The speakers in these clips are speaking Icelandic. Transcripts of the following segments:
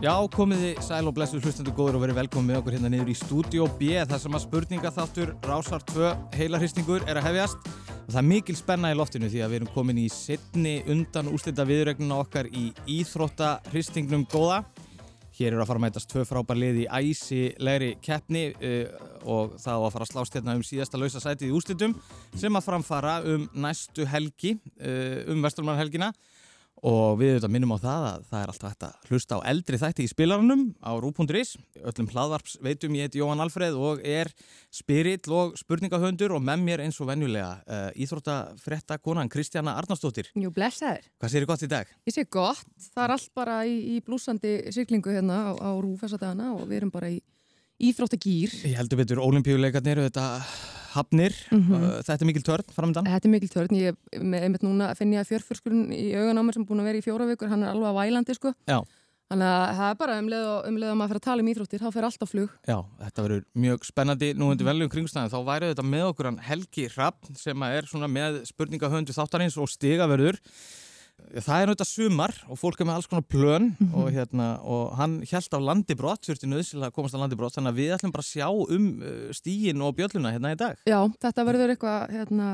Já, komiði sæl og blessu hlustandu góður og verið velkomið okkur hérna niður í Studio B þar sem að spurninga þáttur Rásar 2 heilarhristingur er að hefjast og það er mikil spenna í loftinu því að við erum komin í setni undan úslita viðrögnuna okkar í Íþróttahristingnum góða. Hér eru að fara að mætast tvö frábær lið í æsilegri keppni uh, og það á að fara að slást hérna um síðasta lausa sætið í úslitum sem að framfara um næstu helgi, uh, um vesturmannhelgina og við auðvitað minnum á það að það er alltaf hægt að hlusta á eldri þætti í spilarunum á rú.is, öllum hlaðvarps veitum ég heiti Jóhann Alfreð og er spirill og spurningahöndur og með mér eins og venjulega uh, íþróttafretta konan Kristjana Arnarsdóttir Jú, blessaður. Hvað séri gott í dag? Ég sé gott, það er allt bara í, í blúsandi syklingu hérna á, á rúfessa dagana og við erum bara í íþróttagýr. Ég heldur betur ólimpíuleikarnir auðvitað hafnir, mm -hmm. þetta er mikil törn framöndan. Þetta er mikil törn, ég með núna finn ég að fjörfurskurinn í augan á mér sem búin að vera í fjóra vikur, hann er alveg að vælandi sko. Já. Þannig að það er bara og umleið að maður fyrir að tala um íþróttir, þá fyrir alltaf flug. Já, þetta verður mjög spennandi nú undir veljum kringstæðin. Þá væri þetta með okkur hann Helgi Rapp sem er svona með spurningahöndu þáttarins og stigaverður. Það er náttúrulega sumar og fólk er með alls konar plön mm -hmm. og, hérna, og hann held af landibrott, þurfti nöðsilega að komast af landibrott, þannig að við ætlum bara að sjá um stígin og bjölluna hérna í dag. Já, þetta verður eitthvað, hérna,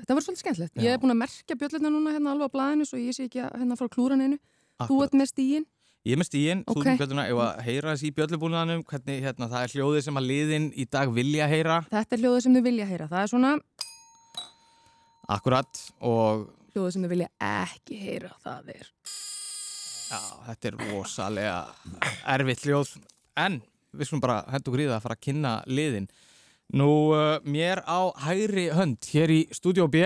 þetta verður svolítið skemmtilegt. Ég er búin að merkja bjölluna núna hérna alveg á blæðinu svo ég sé ekki að hérna frá klúraninu. Þú ert með stígin. Ég með stígin, Ok. þú með bjölluna, ég var að heyra þessi í bjöllubúnaðanum, hvernig hérna, það er hljóðið sem að liðin í dag vilja heyra. Þetta er hljóðið sem þau vilja heyra. Það er svona Akkurat og hljóðið sem þau vilja ekki heyra. Það er Já, þetta er rosalega erfitt hljóð, en við skulum bara hendur gríða að fara að kynna liðin. Nú, uh, mér á hægri hönd hér í Studio B,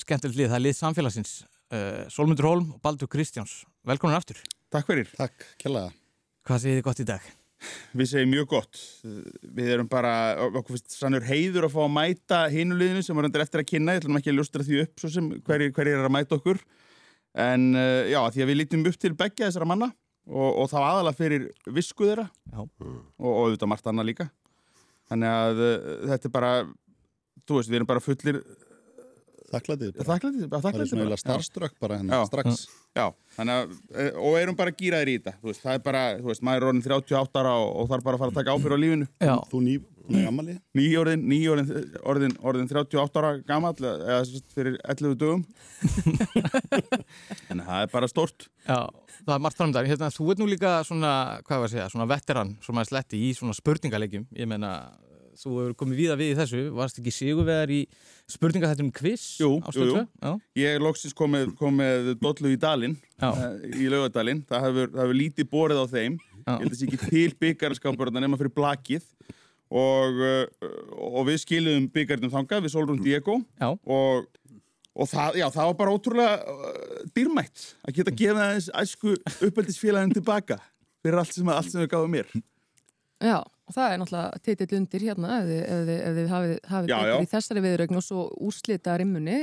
skemmtilegt lið, það er lið samfélagsins, uh, Solmundur Holm og Baldur Kristjáns. Velkomin aftur. Takk fyrir. Takk, kjallaða. Hvað segir þið gott í dag? Við segjum mjög gott. Við erum bara, okkur finnst sannur heiður að fá að mæta hinuliðinu sem er endur eftir að kynna. Ég ætlum ekki að ljóstra því upp svo sem hverjir hver er að mæta okkur. En uh, já, því að við lítum upp til begja þessara manna og, og þá aðalega fyrir visku þeirra Já. og, og auðvitað margt annað líka. Þannig að uh, þetta er bara, þú veist, við erum bara fullir Þakklætið. bara. þakklætið. Það er svona eiginlega starströkk bara hérna, Já. strax. Já, þannig að, eh, og erum bara gýraðir í þetta, þú veist, það er bara, þú veist, maður er orðin 38 ára og, og þarf bara að fara að taka ábyrð á lífinu. Já, Þú ný, nei, ammali. nýjórðin, nýjórðin, orðin, orðin 38 ára gamall eða sem fyrir 11 dögum en það er bara stort já, það er margt framdæri. Hérna, þú ert nú líka svona, hvað var að segja, svona veteran, svona sletti í svona spurningalegjum. Ég meina, þú hefur komið víða við í þessu, varst ekki sigurvegar í spurningaþættum quiz? Jú, jú, jú. ég er loksins komið, komið dollu í dalinn eh, í laugadalinn, það hefur, það hefur lítið borið á þeim, Já. ég held að sé ekki til byggarskapur nema fyrir blakið og, uh, og við skiluðum byggarnum þangað, við Solrún Diego Já. og, og það, já, það var bara ótrúlega uh, dýrmætt að geta gefið aðeins æsku uppeldisfélagin tilbaka fyrir allt sem, allt sem við gáðum mér Já, og það er náttúrulega titill undir hérna ef þið, ef þið, ef þið hafið, betur í þessari viðrögn og svo úrslita rimmunni.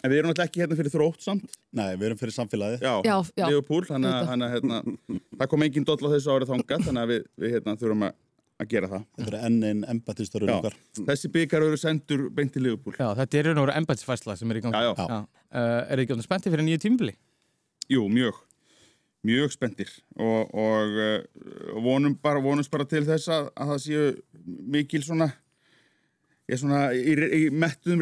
En við erum náttúrulega ekki hérna fyrir þrótt samt Nei, við erum fyrir samfélagið. Já, Já, já. Liverpool, þannig að, Auðvitað. þannig að hérna, það kom engin doll á þessu árið þangað þannig að við, við hérna, þurfum að, að gera það Þetta er enn einn embatistörun Já. okkar. Þessi byggar eru sendur beint til Liverpool Já, þetta er raun og veru embætisfæsla sem er í gangi. Já, já. Uh, er þið ekki spenntið fyrir nýju tímubili? Jú, mjög mjög spendir og, og uh, vonum bara, vonumst bara til þess að, að það séu mikil svona ég svona í, í mettuðum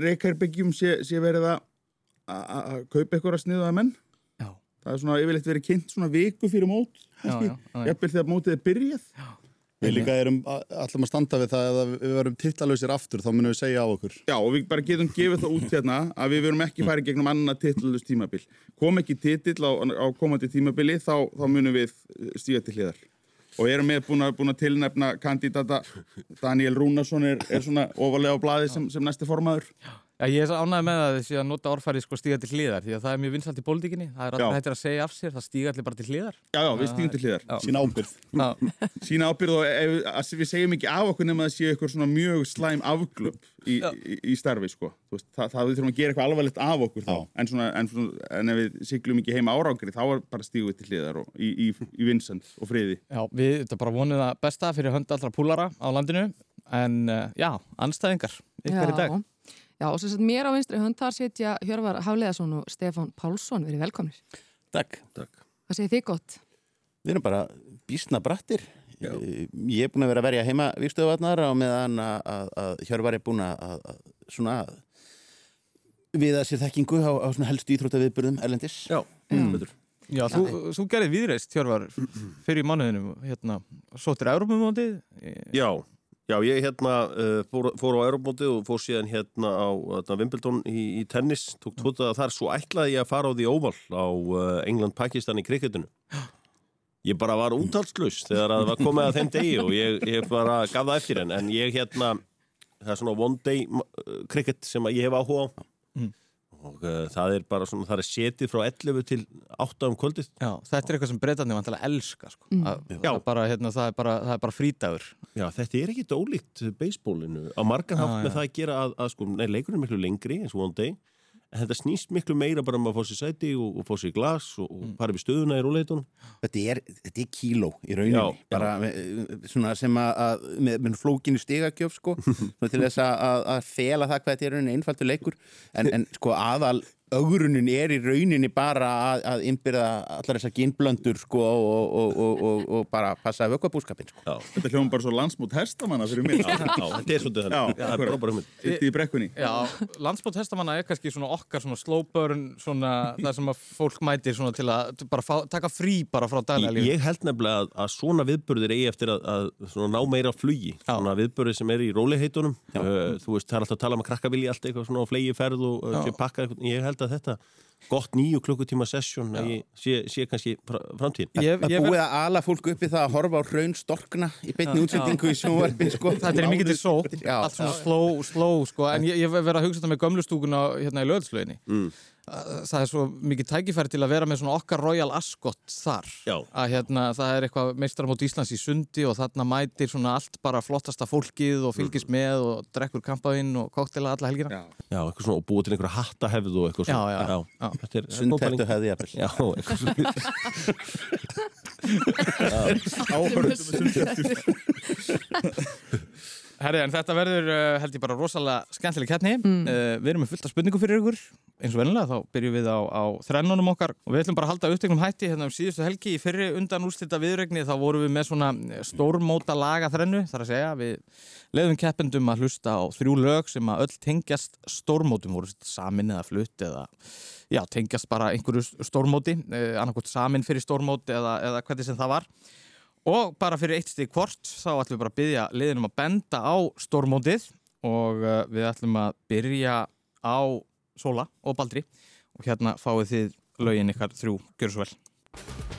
reykarbyggjum sé, sé verið að að- kaupa eitthvað að sniða menn Já. það er svona yfirleitt verið kynnt svona viku fyrir mót Já, já, já, já. jafnvel þegar mótið er byrjað Við líka erum allum að standa við það að við verum titlalösir aftur, þá munum við segja á okkur. Já, og við bara getum gefið það út hérna að við verum ekki farið gegnum annað titlalust tímabil. Kom ekki titill á, á komandi tímabili, þá, þá munum við stíga til hliðar. Og erum með búin að, búin að tilnefna kandidata Daniel Rúnarsson er, er svona ofalega á blaði sem, sem næsti formaður. Já, ég er svo ánægð með að sé að nota orðfærið sko stíga til hliðar því að það er mjög vinsalt í pólitíkinni það er Já. alltaf hættir að segja af sér, það stíga allir bara til hliðar Já, já, við stígum til hliðar. Já. Sín ábyrð. Já, Sína ábyrð og ef, við segjum ekki af okkur nema að það séu eitthvað svona mjög slæm afglöp í, í, í starfi, sko. Veist, það, það við þurfum að gera eitthvað alvarlegt af okkur þá. Já. En, svona, en, svona, en ef við siglum ekki heima árangri, þá er bara stígum við til hliðar og, í, í, í vinsand og friði. já við þetta bara vonum það besta fyrir hönd allra púlara á landinu en uh, já, anstæðingar ykkar í dag Já, og svo sett mér á vinstri hönd þar setja Hjörvar Hafleðarsson og Stefán Pálsson verið velkomnir. Takk. Takk. Hvað segir þið gott? Við erum bara bísna brattir. Ég er búin að vera að verja heima vikstöðuvarnar á meðan að, að, að Hjörvar er búin að, að svona við að sér þekkingu á, á svona helstu íþróttaviðburðum Erlendis. Já, mm. Já, þú, þú gerði viðreist, Hjörvar, fyrir í mánuðinu, hérna, sóttir Európumótið. Já, já, ég hérna uh, fór, fór á Europmótið og fór síðan hérna á hérna, Wimbledon í, í tennis, tók tvotaða þar, svo ætlaði ég að fara á því óval á uh, England-Pakistan í kriketinu. Ég bara var útalslaus þegar það var komið að þeim degi og ég, ég bara gaf það eftir henn, en ég hérna, það er svona one day kriket sem ég hef áhuga á. Mm. Og uh, það er bara svona, það er setið frá 11 til 8 um kvöldið. Já, þetta er eitthvað sem breytarnir vantilega elska, sko. Mm. Að, já. Bara, hérna, það er bara, það er bara frídagur. Já, þetta er ekkit ólíkt beisbólinu. Á margan hátt með já. það að gera að, að sko, nei, leikurinn er miklu lengri eins og one day, en þetta snýst miklu meira bara um að fá sér sæti og, og fá sér glas og, og Mm. fara upp í stöðuna í róleitunum. Þetta er, þetta er kíló í rauninni, Já, bara já. svona sem að, með, með flókinu stigagjöf sko, til þess að, fela það hvað þetta er rauninni einfaldur leikur, en, en sko aðal augrunin er í rauninni bara að, að innbyrða allar þessar ginblöndur sko og, og, og, og, og bara passa vökkabúskapin sko. Já, Þetta hljóðum bara svo landsmót hestamanna fyrir mig. já, þetta er svolítið Já, þannig. það er brekkunni. Já, landsbótt hestamanna er kannski svona okkar svona slow burn, svona það sem að fólk mætir svona til að bara fá, taka frí bara frá daglega Ég, lífi. ég held nefnilega að, að svona viðburðir eigi eftir að, að svona ná meira flugi Já. svona viðburðir sem er í róliheitunum uh, þú veist, það er alltaf að tala um að krakka vilja allt eitthvað svona að þetta gott nýju klukkutíma sesjón að ég sé, sé kannski fra- framtíðin. Ég, Það ég, er búið að ala fólk uppi það að horfa á raun storkna í beinni útsendingu í sjónvarpi sko. þetta er mikið til sótt, allt svona slow, slow sko, en ég, ég verið að hugsa þetta með gömlustúkuna hérna í löðslöginni. Mm. Það er svo mikið tækifæri til að vera með svona okkar Royal Ascot þar. Já. Að hérna, það er eitthvað meistaramót Íslands í sundi og þarna mætir svona allt bara flottasta fólkið og fylgist með og drekkur kampaðinn og koktela alla helgina. Já. Já, eitthvað svona og búið til einhverja hattahefð og eitthvað Já, svona já, já. Sundhættu hefði jafnvel. Já, eitthvað svona Áhörðum með sundhættur. Herri, en þetta verður uh, held ég bara rosalega skemmtileg keppni. Mm. við erum með fullt af spurningum fyrir ykkur. Eins og vennilega þá byrjum við á, á þrennunum okkar og við ætlum bara að halda upptegnum hætti hérna um síðustu helgi í fyrri undan úrslita viðregni þá vorum við með svona stórmóta laga þrennu þar að segja við leiðum keppendum að hlusta á þrjú lög sem að öll tengjast stórmótum voru samin eða flutt eða já, tengjast bara einhverju stórmóti eh, annarkot samin fyrir stórmóti eða, eða hvernig sem það var Og bara fyrir eitt stík hvort þá ætlum við bara að byggja liðinum að benda á stórmótið. Og uh, við ætlum að byrja á Sola og Baldri. Og hérna fáið þið lögin ykkar þrjú, gjör svo vel.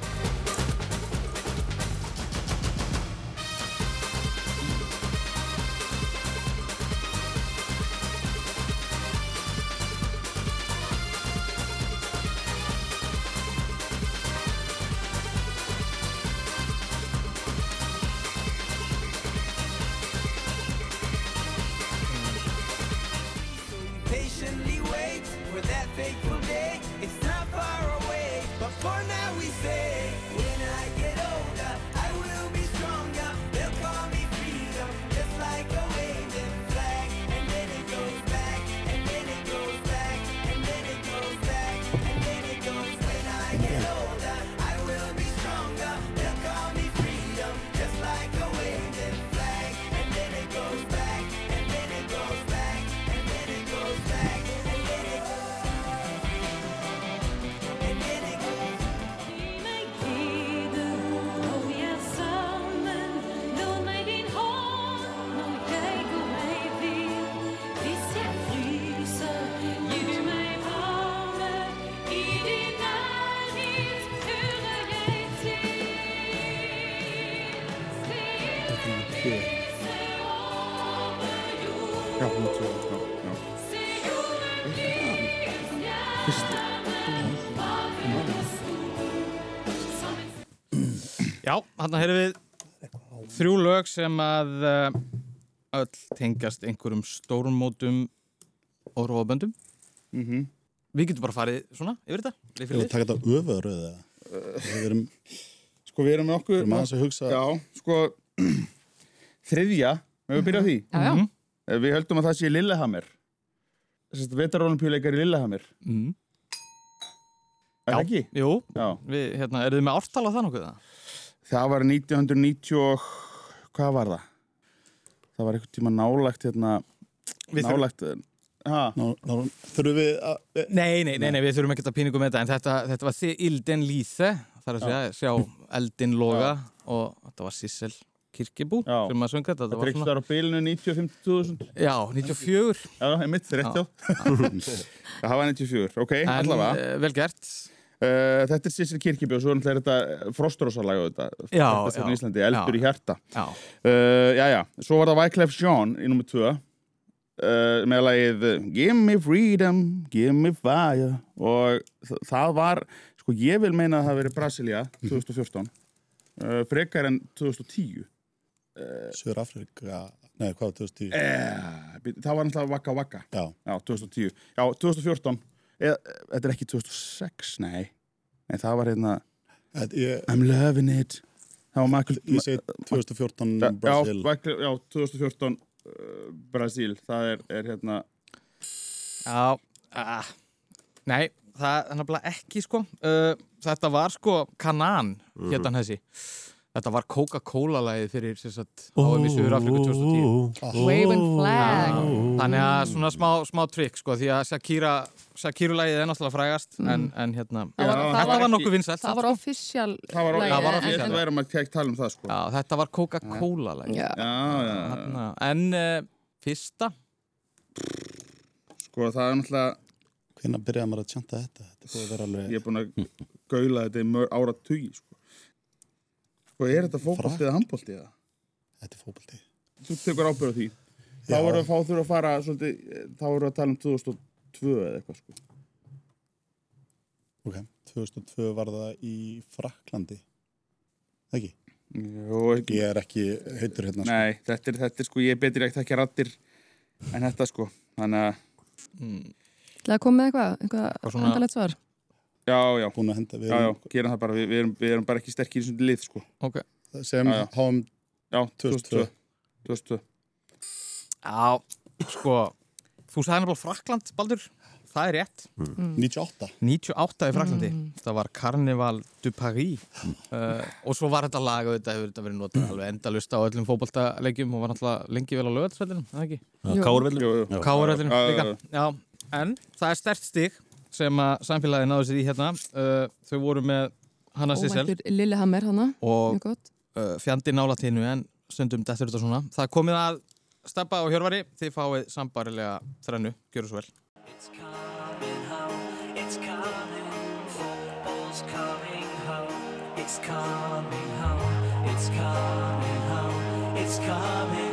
Hérna heyrðum við þrjú lög sem að uh, öll tengjast einhverjum stórmótum og róaböndum. Mhm. Við getum bara farið svona yfir þetta. Við vil lið. taka þetta öfuröð eða Við erum, Sko, við erum með okkur... við erum aðeins að hugsa Já, sko, þriðja, við við byrja á því. Já, já. Mhm. Eh, Við höldum að það sé Lillehammer. Þess að vetarolimpíuleikar í Lillehammer. Mm. Er Já. það ekki? Jú, Já. við, hérna, eru þið með ártal á það nokkuð það? Það var 1990 og hvað var það? Það var einhvern tíma nálægt hérna, Við þurfum- nálægt ha, Ná, ná, þurfum við að... eh, Nei, nei, nei, nei, við þurfum ekki að píningu með þetta en þetta, þetta var Líse það er að segja, sjá eldin loga og þetta var Sissel Kirkibú sem að sönga þetta var svona, þar á bilinu 95.000 já, 94 Já, einmitt, rétt já. Það var 94, ok, allavega. uh, vel gert uh, Þetta er Sissel Kirkibjörn, svo er náttúrulega þetta Frostrósalag þetta, Já, þetta já, í Íslandi, Eldur já. í hjarta. Já, uh, Já, já, svo var það Wyclef Jean í nummer 2 uh, með lagið Give me freedom, give me fire. Og það var sko ég vil meina að það hafi verið Brasilia 2014 uh, frekar en 2010 Söður Afrika, nei, hvað var 2010? Eh, být- það var náttúrulega Waka Waka. Já, Já, 2010 Já, 2014 Eða, Þetta er ekki 2006, nei. Nei, það var hérna ég, I'm loving it. Það var Michael ég segi 2014 Já, Brasil. Michael, já 2014 uh, Brasil. Það er, er hérna já uh, Nei, það er nefnilega ekki sko. Uh, Þetta var sko Kanan, Mhm. hérna þessi Þetta var Coca-Cola lagið fyrir HM í Suður Afriku 2010 Waving flag. Þannig að svona smá, smá trikk sko því að Shakira, Shakira-lægið er náttúrulega frægast en, en hérna, það þetta var nokkuð vinsælt Það var já, maður að tala um það sko. Já, þetta var Já. Já, já, já. Þarna, En uh, fyrsta? Sko það er náttúrulega Hvenær byrjaði maður að tjanta þetta? Þetta er alveg... Ég er búin að gaula þetta í ára tugi sko. Sko er þetta fótbolti eða handbolti eða? Þetta er fótbolti. Þú tekur ábyrð á því Þá voru að fá þurfa að fara svolítið, þá voru að tala um 2002 eða eitthvað sko Ok, 2002 var það í Fraklandi. Ekki? Jó, ekki Ég er ekki heitur hérna. sko. Nei, þetta er, þetta er sko, ég er betur ekki ekki rattir en þetta sko Þannig að, Það kom með eitthvað, eitthvað endalegt svar já, já, Búin að henda við já, já, gerum það bara. Við, við, erum, við erum bara ekki sterkir í svona lið sko. Ok. Sem háum Já, 2002. 2002 Já, sko Þú sagði nefnilega Frakland, Baldur. Það er rétt. 98. 98 í Fraklandi Það var Carnival du Paris. Uh, og svo var þetta lag og þetta hefur þetta verið notað alveg endalust á öllum fótboltalegjum og var náttúrulega lengi vel á. Káuröllinu Já, já, líka. já. En það er stert stig sem að samfélagi náðu sér í hérna uh, þau voru með Hanna Sissel. Lillehammer hana, og uh, fjandi nálatínu en stundum dettur þetta svona. Það komið að steppa á hjörvari. Þið fáið sambarilega þrennu, gjöru svo vel. It's coming home, it's coming, football's coming home, it's coming home, it's coming home, it's coming, football's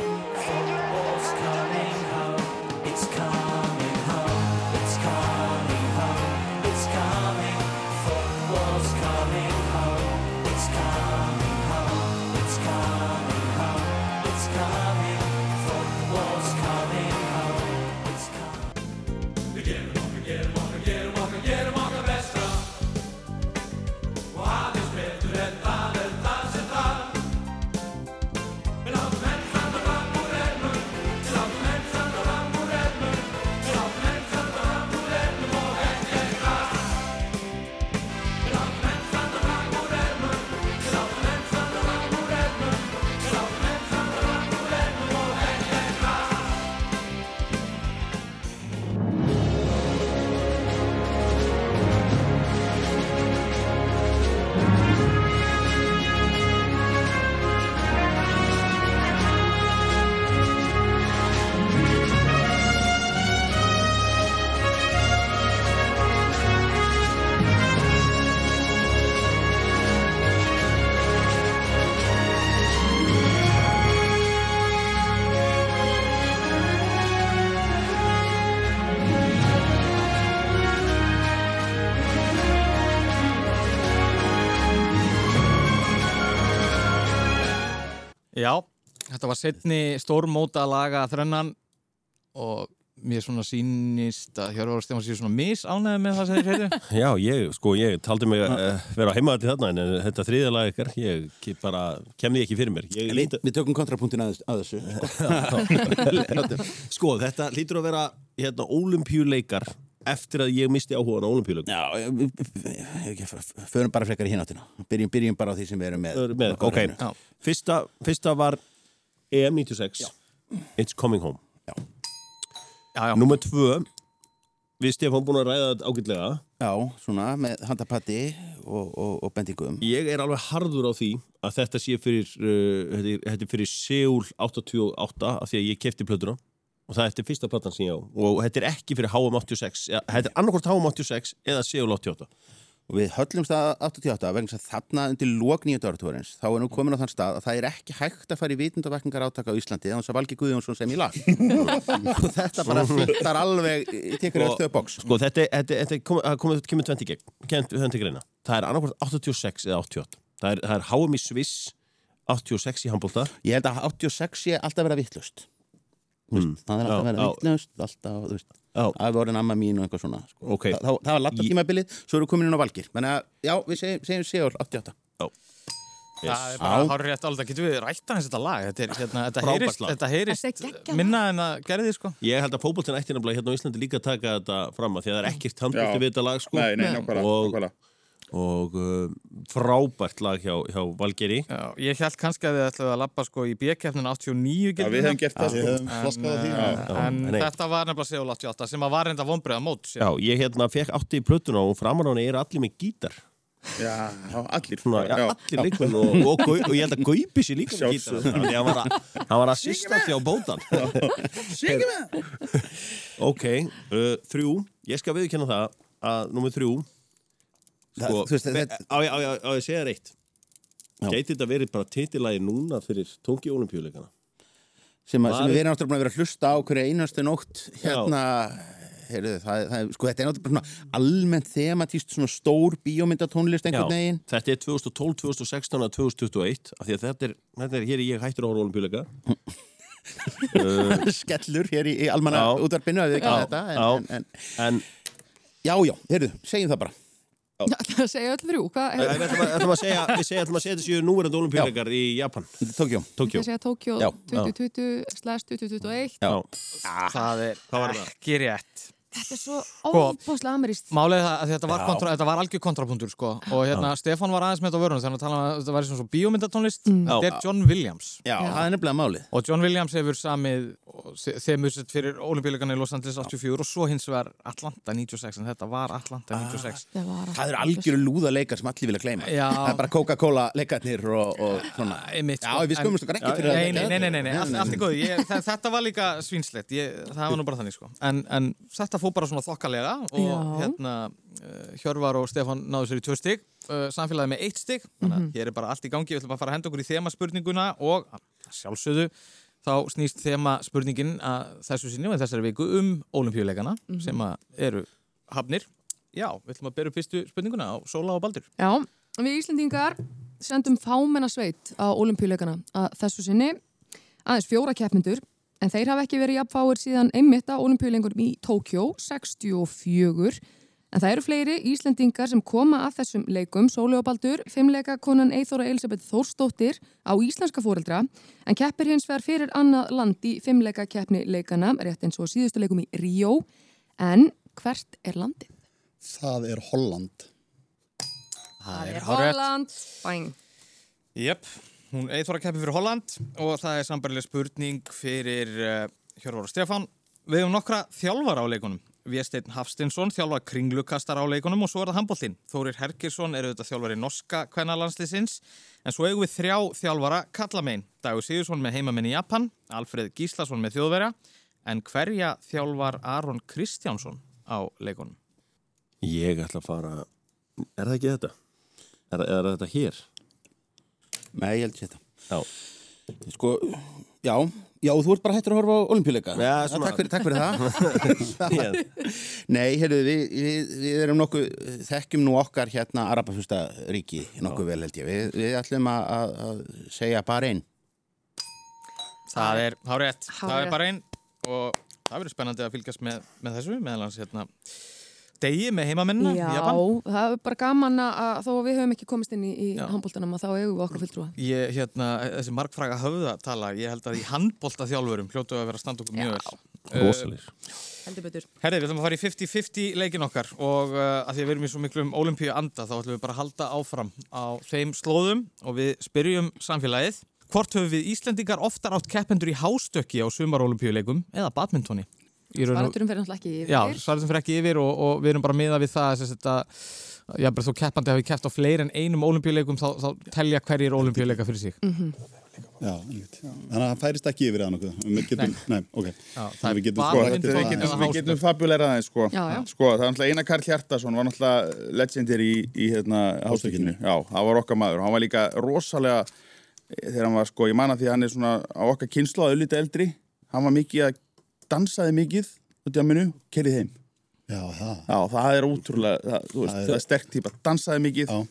þetta var setni stórmóta laga þrennan og mér svona sýnist að Hjörvar og Stefán séu svona misánæði með það sem þeir heyrðu. Já, ég, sko, ég taldi mig uh, vera heimaði til þarna en eh, þetta þriðja lag ykkar, ég bara kem því ekki fyrir mér. Ég Við, við tökum kontrapunktin að, að þessu. sko, þetta lítur að vera hérna, olimpíuleikar eftir að ég misti áhugan á olimpíuleikum Já, við- förum bara frekar í hináttina. Byrjum, byrjum bara á því sem við erum með. með, ok, fyrsta, fyrsta var EM 96 It's Coming Home. Já, já. Númer tvö. Við Stefán búin að ræða þetta ágætlega. Já, svona, með handapatti og, og, og bendingum. Ég er alveg harður á því að þetta sé fyrir uh, þetta, er, þetta er fyrir Seúl 88 af því að ég kefti plötuna. Og það er eftir fyrsta platan sem ég á. Og þetta er ekki fyrir HM 86 ja, þetta er annarkvort HM 86 eða Seúl 88 Og við höllumst að 88 vegna þarna undir lók nýjönda áratúrins þá er nú komin á þann stað að það er ekki hægt að fara í vitundavakningar átaka á Íslandi þannig að Valgi Guðjónsson sem í lag. Og þetta bara fittar alveg tekur Og- eftir boks Sko þetta, er komið, komið, kemur tventi gegn Það er annarkvort 86 eða 88 Það er, það er HM í Sviss 86 í handbólta Ég held að 86 sé alltaf vera vittlust Mm. það er alltaf vera vittlust alltaf, þú veist Það var orðin amma mín og eitthvað svona sko. Ok. Þa, það, það var latta Ég- tímabilið, svo eru komin inn á Valgir. Þannig að, já, við segjum, segjum Sigur 88 Það er bara hárið rétt alveg, getur við rætt aðeins þetta lag. Þetta, er, hérna, þetta heyrist, þetta heyrist minna en að gerði því sko. Ég held að fótboltin ætti nefnilega hérna á Íslandi líka að taka þetta fram að því að það er ekkert handbólti Já. við þetta lag sko. Nei, nei, nákvæmlega, Og- nákvæmlega. Og uh, frábært lag hjá, hjá Valgeri Já, ég held kannski að þið ætlaðu að lappa sko í B-keppnin 89 Já, við hefum gert það? sko. á því. En, en nei. þetta var nefnilega Seúl 88 sem að var reynda vonbreiða mót Já, ég hérna fekk átti í plötuna og framar á henni eru allir með gítar. Já, allir. Svona, já, já. allir leikmenn og, og, og, og ég held að Gaupi sér líka með gítar. Þannig að hann var að, sýsta því á bótan Ok, uh, þrjú. Ég skal viðkynna það að númer þrjú sko, veist, þetta- á, á, ég- á ég að segja þér eitt. Já. Gæti þetta verið bara titilagi núna fyrir tónki olimpíuleikana sem, að, sem við erum náttúrulega að vera að hlusta á hverju einastu nótt hérna heyrðu, það, það, sko, þetta er náttúrulega almennt thematíst svona stór bíómyndatónlist einhvern veginn. Þetta er 2012, 2016 og 2021 af því að þetta er, þetta er hér ég hættur á olimpíuleika skellur hér í, í almanna útvarpinu að við ekki Já, þetta en, en, en, En já, já, heyrðu, segjum það bara Já, það segja öll þrjú. Hvað Við ætlum að, segja, við segja, ætlum að segja séu núverandi olimpíuleikar í Japan, Tókjó Tókjó. Það segja Tókjó Já, 2020 slash 2021. Já. Það er Hvað var það? ekki rétt Þetta er svo Sko, óbáslega ameríst. Málið er það að þetta var, Já. kontra, þetta var algjör kontrapunktur sko. Og hérna Stefán var aðeins með þetta á vörunum þannig að tala um að þetta var svona svo bíómyndatónlist. Þetta er John Williams. Já, það er nefnilega málið. Og John Williams hefur samið þemur sett fyrir olimpíuleikana í Los Angeles 84 og svo hins vegar Atlanta 96 en þetta var Atlanta 96 Það var Það eru algjöru lúða leikar sem allir vilja gleyma. Já. Það er bara Coca-Cola leikarnir og, og svona. Einmitt, Já, sko, við skumumst okkar ekki fyrir Nei, að nei, nei, nei, nú bara svona þokkalega og Já. hérna uh, Hjörvar og Stefán náðu sér í tvö stig uh, Samfélagi með eitt stig. Þannig að hér er bara allt í gangi. Við ætlum bara að fara að henda okkur í þemaspurninguna og sjálfsögðu þá snýst þemaspurningin að þessu sinni og þessari viku um olimpíuleikana sem að eru hafnir. Já, við ætlum að bera upp fyrstu spurninguna á Sóla og Baldur. Já, við Íslendingar sendum fámenna sveit á olimpíuleikana að þessu sinni. Aðeins fjóra keppmyndur en þeir hafa ekki verið jafnfáir síðan einmitt á olimpíuleikunum í Tókjó 64 en það eru fleiri Íslendingar sem koma að þessum leikum. Sóli og Baldur, fimmleika konan Eithóra Elisabeth Þórsdóttir á íslenska fóreldra en keppir hins vegar fyrir annað land í fimmleika keppni leikana rétt eins og síðustu leikum í Ríó. En hvert er landið? Það er Holland. Það Holland. Bæn Jep, hún eithvara keppi fyrir Holland og það er sambarileg spurning fyrir uh, Hjörvar og Stefán. Við hefum nokkra þjálfara á leikunum. Viesteinn Hafstinsson þjálfa kringlukastar á leikunum og svo er það handbóltinn. Þórir Herkirsson er auðvitað þjálfari norska kvennalandsliðsins en svo eigum við þrjá þjálfara kallamein. Dagur Sigursson með heimamenn í Japan, Alfred Gíslason með þjóðverja en hverja þjálfar Aron Kristjánsson á leikunum? Ég ætla að fara Er það ekki þetta? Er, er þetta hér? Nei, ég held sér þetta. Já. Sko, já, já, þú ert bara hættur að horfa á olimpíuleika Já, svona- takk, fyrir, takk fyrir það. Ég- Nei, heyrðu, við, við, við erum nokkuð þekkjum nú okkar hérna Arabafusta ríki nokkuð vel held ég. Við, við ætlum að, að, að segja bara einn. Það er hárétt. Það er bara einn. Og það verður spennandi að fylgjast með, með þessu meðal hans hérna degi með heimamennina í Já, það er bara gaman að þó að við höfum ekki komist inn í, í handbóltanum að þá eigum við okkar fulltrúa. Ég, hérna, þessi markfræga höfðatala, ég held að í handbólta þjálfurum hljótu að vera að standa okkur mjög vel. Rosalir. heldur betur. Herði, við ætlum að fara í 50-50 leikin okkar og uh, að því að við erum í svo miklum olimpíu anda þá ætlum við bara að halda áfram á þeim slóðum og við spyrjum samfélagið. Hvort höfum við Íslendingar oftar átt keppendur í hástökki á sumarolimpíuleikum eða badmintoni? Og- Svaraturum fyrir náttúrulega ekki yfir. Já, svaratum fyrir ekki yfir og, og við erum bara miða við það að já, bara þó keppandi hafi keppt á fleiri en einum olimpíuleikum þá, þá telja hverjir olimpíuleika fyrir sig. Já, einmitt. Þannig að það færist ekki yfir það nokkuð. Við getum, nei, ok. Já, það við getum sko við getum- það. Við getum fabuleira aðeins sko. Já, já. sko Það er náttúrulega Einar Karl Hjartason var náttúrulega legendir í, í hérna, hástökinu Já, það var okkar maður Hann var líka rosalega eh, þegar hann var sko, ég man að því að hann er svona á okkar kynslu að auðvitað eldri hann var mikið að dansaði mikið út í að minu, kerið heim Já, það. Já, það er ótrúlega, það, þú veist, Það er- það er sterk típa dansaði mikið, Já.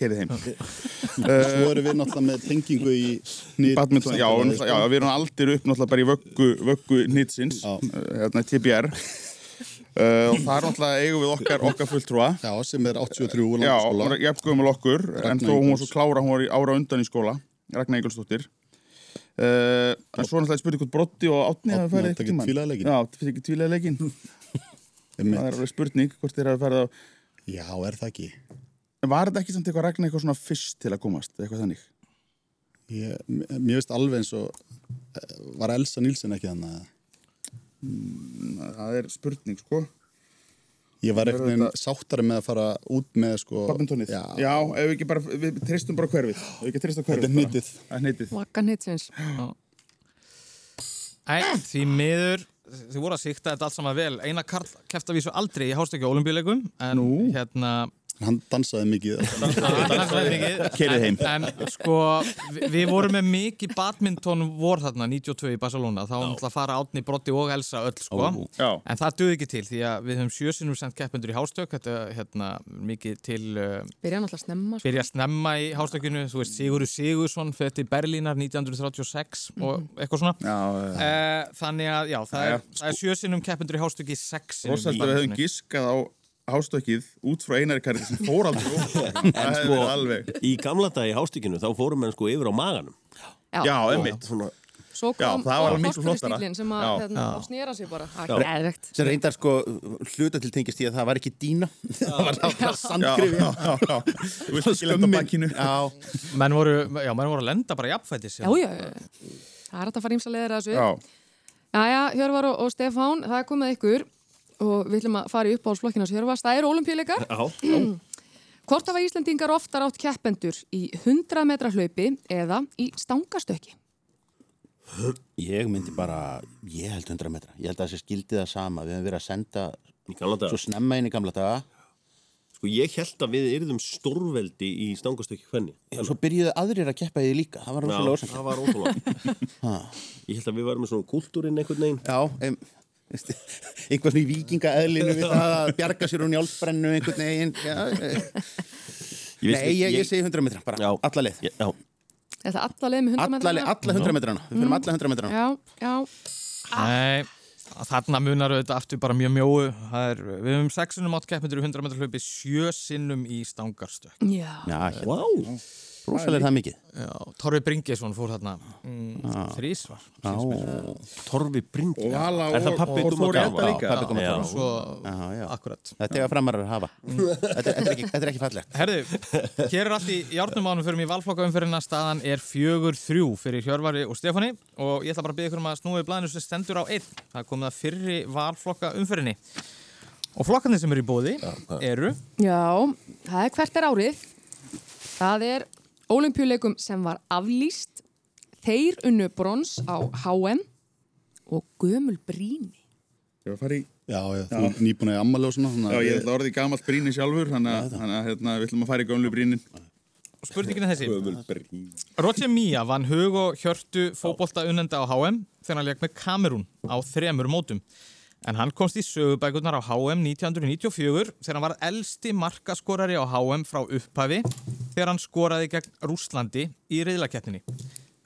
kerið heim Svo erum við náttúrulega með tengingu í hnit. Badminton, já, já, við erum aldir upp náttúrulega bara í vöggu, vöggu nýtsins, Já. hérna TBR uh, og það er náttúrulega eigum við okkar, okkar fulltrúa Já, sem er 83 úr Já, hún landskóla. er jafngömmul okkur en Ragna þó hún var svo klára, hún var í ára undan í skóla Ragnar Ingolsdóttir uh, en svo náttúrulega spurði hvort Broddi og Átni Árni farið eitthvað. Já, það ekki tvílega Einmitt. það er alveg spurning hvort þeir hafi farið á Já, er það ekki? Var þetta ekki samt eitthvað Ragnar eitthvað svona fyrst til að komast eitthvað þannig? Ég, mér veist alveg eins og eh, var Elsa Nílsen ekki þannig að Það er spurning, sko ég var eitthvað þetta- sáttari með að fara út með sko Badmintonið Já, Já, ef við ekki bara, við treystum bara hverfið Ef við ekki treystum hverfið Þetta er hnitið. Það er hnitið Vakkan hitsins. Æ, því miður, þið voru að síkta þetta allt saman vel. Einar Karl kefti að vísu aldrei í hástökki á olimpíuleikum en Nú. hérna hann dansaði mikið Keyrið heim. En sko, vi- við vorum með mikið badminton vor þarna 92 í Barcelona, þá var náttúrulega að fara átni Broddi og Elsa öll sko. Já. en það döði ekki til því að við höfum sjösinum sendt keppendur í hástökk, þetta er hérna mikið til uh, Byrja náttúrulega snemma. Sko. byrja að snemma í hástökkinu, þú veist Sigurður Sigursson til Berlínar 1936 og eitthvað svona. Já, uh, uh, þannig að já, það Jæja, er, það er sjösinum keppendur í sinnum Rosalega í við höfum giskað á hástökkið út frá einari karri sem fór aldrei Það verið alveg. Í gamla dag í hástíkinu þá fórum menn sko yfir á maganum. Já, emmitt Svona, Svo Já, kom það var miklu flottara. stílinn sem að Já. hérna, snýra sig bara. Það er sem reyndar sko hluta til tengist í að það var ekki dýna það var það Já, sandgrifi já, já, já Þú vilt ekki lenda bakkinu já, menn voru, já, menn voru að lenda bara jafnfætis Já, já, já. Það er að fara ímsa leiðir að þessu. Já, Jæja, Hjörvar og, og Stefán, það er komið ykkur og við ætlum að fara í uppáhaldsflokkina sem Hjörvar. Það eru olimpíuleikar. já, Hvort hafa Íslandingar oftar átt keppendur í 100 metra hlaupi eða í stangastökki? ég myndi bara ég held 100 metra, ég held að þessi skildi það sama við hefum verið að senda svo snemma inn í gamla daga Sko ég held að við yrðum stórveldi í stangastökki hvenni. og svo byrjuðu aðrir að keppa í því líka það var Já, rosalega ósænt það var ótrúlega. ég held að við varum með svona kultúrin einhvern veginn. já, em, svona í vikingaeðlinu við það að bjarga sér úr njálsbrennu einhvern veginn. Nei, ég, ég segi 100 metra, bara alla leið. Já, Þetta alla leið með 100 alla, metra? leið, alla 100 metrana, við fyrir alla 100 metrana. Já, já. Nei, þarna munar auðvitað aftur bara mjög mjóu. Það er, við höfum sexunum átt keppendur í 100 metrar hlaupi sjö sinnum í stangarstökk. Já. já, Vá, rosalega er það mikið Já, Torfi Bringesson fór þarna. Mm, þrísvar já, Torfi Brynd og Er það pabbi og Dúma Þóri? Edda líka. pabbi Dúma Já. og svo, Já, já. akkurat. Þetta er að framarar að hafa. Þetta, þetta, er ekki, þetta er ekki fallegt. Herðu, hér er allt í járnum ánum fyrir mig valflokkaumferðina, staðan er fjögur þrjú fyrir Hjörvari og Stefáni. Og ég ætla bara að byggja ykkur um að snúið blæðinu sem stendur á einn. Það er komið að fyrri valflokkaumferðinni. Og flokkarnir sem eru í bóði eru Já, það er hvert er árið. Það er olimpíuleikum sem var aflýst. Þeir unnu brons á HM og gömul bríni. Ég var að fara í Já, já, þú er nýbúin að ammali og svona Já, að ég ætla orðið í gamalt bríni sjálfur þannig að, að hérna, við ætlum að fara í gömlu brínin og spurningin er þessi. Roger Mía vann hug og hjörtu fótbolta unnenda á HM þegar hann leik með Kamerún á þremur mótum. En hann komst í sögubækurnar á HM 1994 þegar hann var elsti markaskorari á HM frá upphafi þegar hann skoraði gegn Rúslandi í reyðlakeppninni.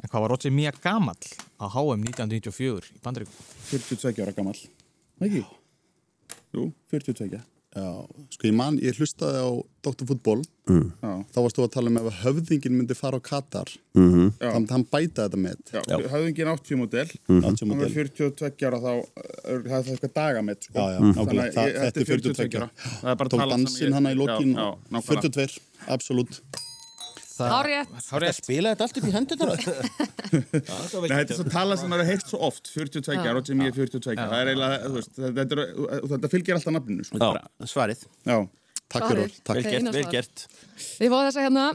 En hvað var Roger Mía gamall á HM 1994 í Bandaríkum? 42 ára gamall Ekki? Jú, 42 Já, sko ég man, ég hlustaði á Dr. Fútból, Já. þá varst þú að tala um ef að höfðingin myndi fara á Katar, Mhm. Já. þannig að hann bæta þetta með. Já, höfðingin 80 model Mhm. 80 hann var 42 ára þá það er það eitthvað dagamett sko. Já, já, Þetta er 42 ára. það er bara Tók dansinn hana í lokin, já, já, nákvæmlega. 42, absolutt. Hárið. Spila þetta allt upp í hendunar Nei, þetta er svo tala sem er heilt svo oft 42 ára og sem ég er 42 það er eiginlega, þetta, þetta fylgir alltaf nafninu sko. Svarið. Já, Takk fyrir. Vel Það er gert, Við fáum þess að hérna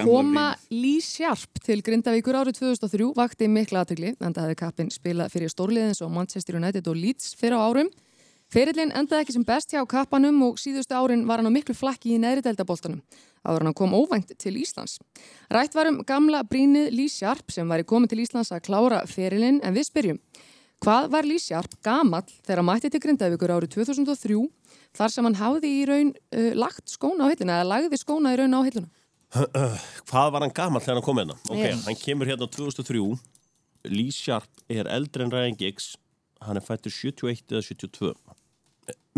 koma Lee Sharp til Grindavíkur árið 2003 vakti mikla aðtökli en það hefði kappin spilað fyrir stórliðins og Manchester United og Leeds fyrir á árum. Ferillin endaði ekki sem best hjá kappanum og síðustu árin var hann á miklu flakki í neðri deltaboltanum. Áður hann kom óvænt til Íslands. Rætt var um gamla brínið Lee Sharp sem var í komið til Íslands að klára ferillin en við spyrjum. Hvað var Lee Sharp gamall þegar hann mætti til Grindavíkur árið 2003 þar sem hann hafði í raun uh, lagt skóna á hilluna eða lagði skóna í raun á hilluna? Hvað var hann gamall þegar hann kom hérna? Ok, Já. hann kemur hérna 2003 Lee Sharp er eldri en Ryan Giggs hann er fættur 71 eða 72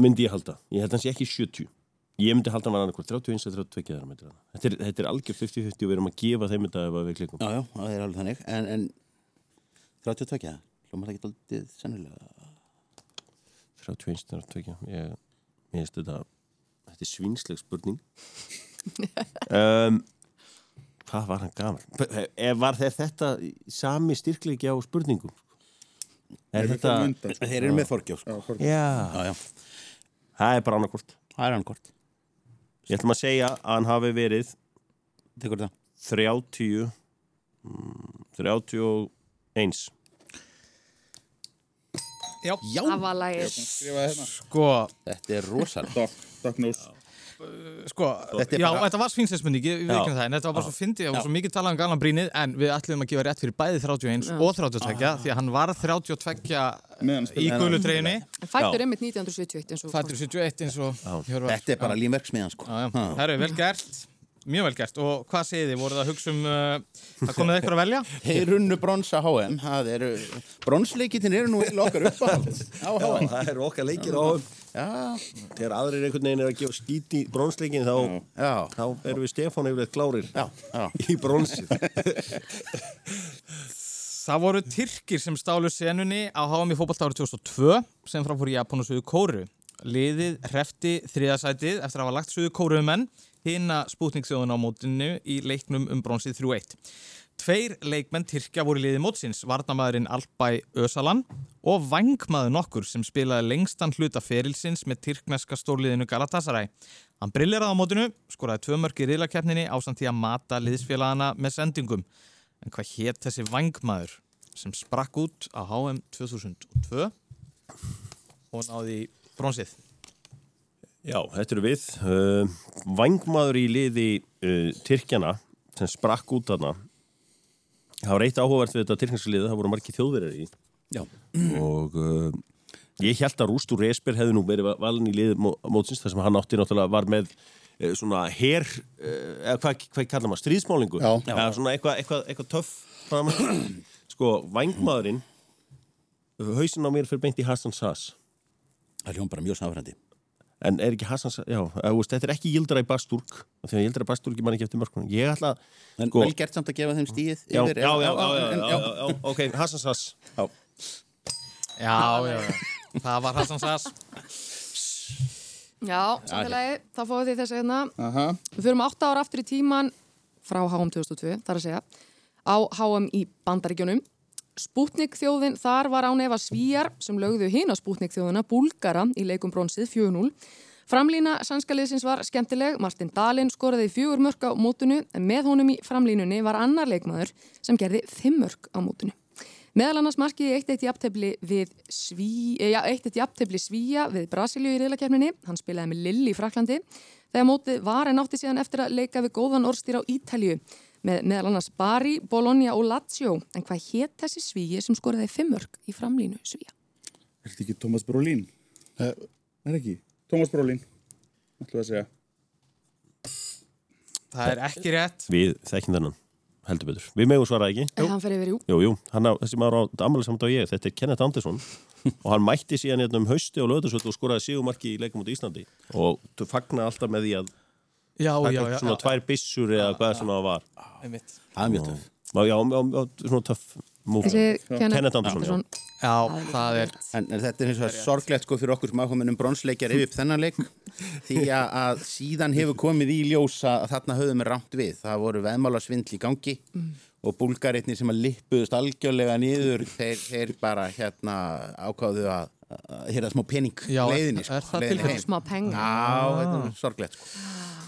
myndi ég halda ég held sé ekki 70 ég myndi halda hann var annað 31 eða 32 þegar hann myndi hana. þetta er, þetta er algjör 50-50 og við erum að gefa þeim þetta ef að við klikum Já, já, það er alveg þannig. En, en 32, hljómar það ekki aldrei sennilega? 31 eða 32 ég, veist þetta þetta er svínsleg spurning. Um, hvað var hann gamall? Ef var þetta sami styrkleiki á spurningum? Er þetta sko. Þeir eru með Þorgjós sko. Já, já, það er bara annarkvort það er hann kort Ég ætlum að segja að hann hafi verið Tekur það 30 mm, 31 Já. Það var lagið. Skrifa hérna. Sko, Þetta er rosal Doc, Doc Nose sko, Þetta er já, bara- þetta var en þetta var bara svo fyndið, það var svo mikið talað um galan brínið, en við ætlum að gefa rétt fyrir bæði 31 og 32, því að hann var 32 Meðan í gulu treyjunni, En fættur einmitt 1971 eins og fættur 71 eins og. Þetta er bara límverksmiðan sko. Já, já. Herru, vel gert, mjög vel gert, og hvað segið þið, voruð það að hugsa um, uh, það komið eitthvað að velja? Þeir runnu bronsa HM Það eru, bronsleikitin eru nú eiginlega okkar uppáhald á HM Það er okkar leikir á Já, Þegar aðrir einhvern veginn er að gefa skít í bronsleikin þá, já, þá erum við Stefán yfirleitt klárir já, já. í bronsið Það voru Tyrkir sem stálu senunni á HM í fótbolta árið 2002 sem framfór í Japan og Suðu Kóru. Liðið hrefti þriðasætið eftir að hafa lagt Suðu Kóruumenn hina spútningsjóðun á mótinu í leiknum um bronsið 3-1. Tveir leikmenn Tyrkja voru í liði mótsins, varnamæðurinn Alpæ Ösalan og vangmaður nokkur sem spilaði lengstan hluta ferilsins með tyrkneska stórliðinu Galatasaray. Hann brilleraði á mótinu, skoraði tvö mörk í riðlakeppninni ásamt því að mata liðsfélagana með sendingum. En hvað hétt þessi vangmaður sem sprakk út á HM 2002 og náði bronsið? Já, þetta eru við uh, Vangmaður í liði uh, Tyrkjana sem sprakk út þarna Það var eitt áhugavert við þetta tyrkneska liði, það voru margir þjóðverjar í Já. og uh, ég held að Rústur Esper hefði nú verið valin í liði mó- mótsins þar sem hann átti náttúrulega var með svona her uh, eða hvað, hvað kallar maður, stríðsmálingu Já. eða svona eitthvað eitthva, eitthva töff sko, vangmaðurinn hausinn á mér fyrir beint í Hassan Sass Það hljómar bara mjög samfærandi En er ekki Hassan, já, veist, þetta er ekki Yildiray Basturk, af því að Yildiray Basturk man ekki eftir mörkunum. Ég ætla, En Sko- vel gert samt að gefa þeim stíð já, yfir já, já, já, já, en- já, já, já, ok, Hassan Sass. já. Já, já, já. Það var Hassan Sass. Já, samfélagi, þá fáið þið þess að hérna. Aha. Við fyrum átta ára aftur í tíman frá HM 2002, þar að segja, á HM í Bandaríkjunum. Spútnik þjóðin, þar var án efa svíjar sem lögðu hina Spútnik þjóðina Búlgara í leikum bronsið 4-0. Framlína sannskaliðsins var skemmtileg, Martin Dahlin skoraði fjögur mörk á mótunu en með honum í framlínunni var annar leikmaður sem gerði fimm mörk á mótunu. Meðal annars markiði eitt eitt jafntefli við Sví, eh, Svíja við Brasilíu í riðlakefninni. Hann spilaði með Lill í Fraklandi. Þegar mótið var en átti síðan eftir að leika við góðan orðstýr á Ítalju með meðal annars Bari, Bologna og Lazio. En hvað hétt þessi Svíi sem skoraði fimmörk í framlínu Svíja? Er þetta ekki Thomas Brolin? Eh, Er ekki? Thomas Brolin ætlum við að segja Það er ekki rétt. Við þekkjum þennan, heldur betur. Við megum svara ekki. En hann fer yfir, jú. Jú, jú, hann á, þessi maður á ammali samt á ég, þetta er Kenneth Andersson. og hann mætti síðan hérna um hausti og löðarsvöld og skoraði sígumarki í leikum út í Íslandi og þú fagna alltaf með því að Já, taka já, svona já, tvær byssur eða hvað sem það var einmitt. Það er mjög töff. Já, já, já, já, svona töff Kenneth Anderson, já. Já, það er En, en þetta er eins og sorglegt sko fyrir okkur sem áhuga um bronsleikjar yfir upp þennan leik. Því að, að síðan hefur komið í ljós að þarna höfðum við rámt við. Það voru veðmálasvindl í gangi og búlgaritni sem að lippuðust algjörlega niður þeir, þeir bara hérna ákváðu að, að hérna smá pening Já, leiðinni er það tilfellið? heim. Smá penga. Já, þetta er sorglegt sko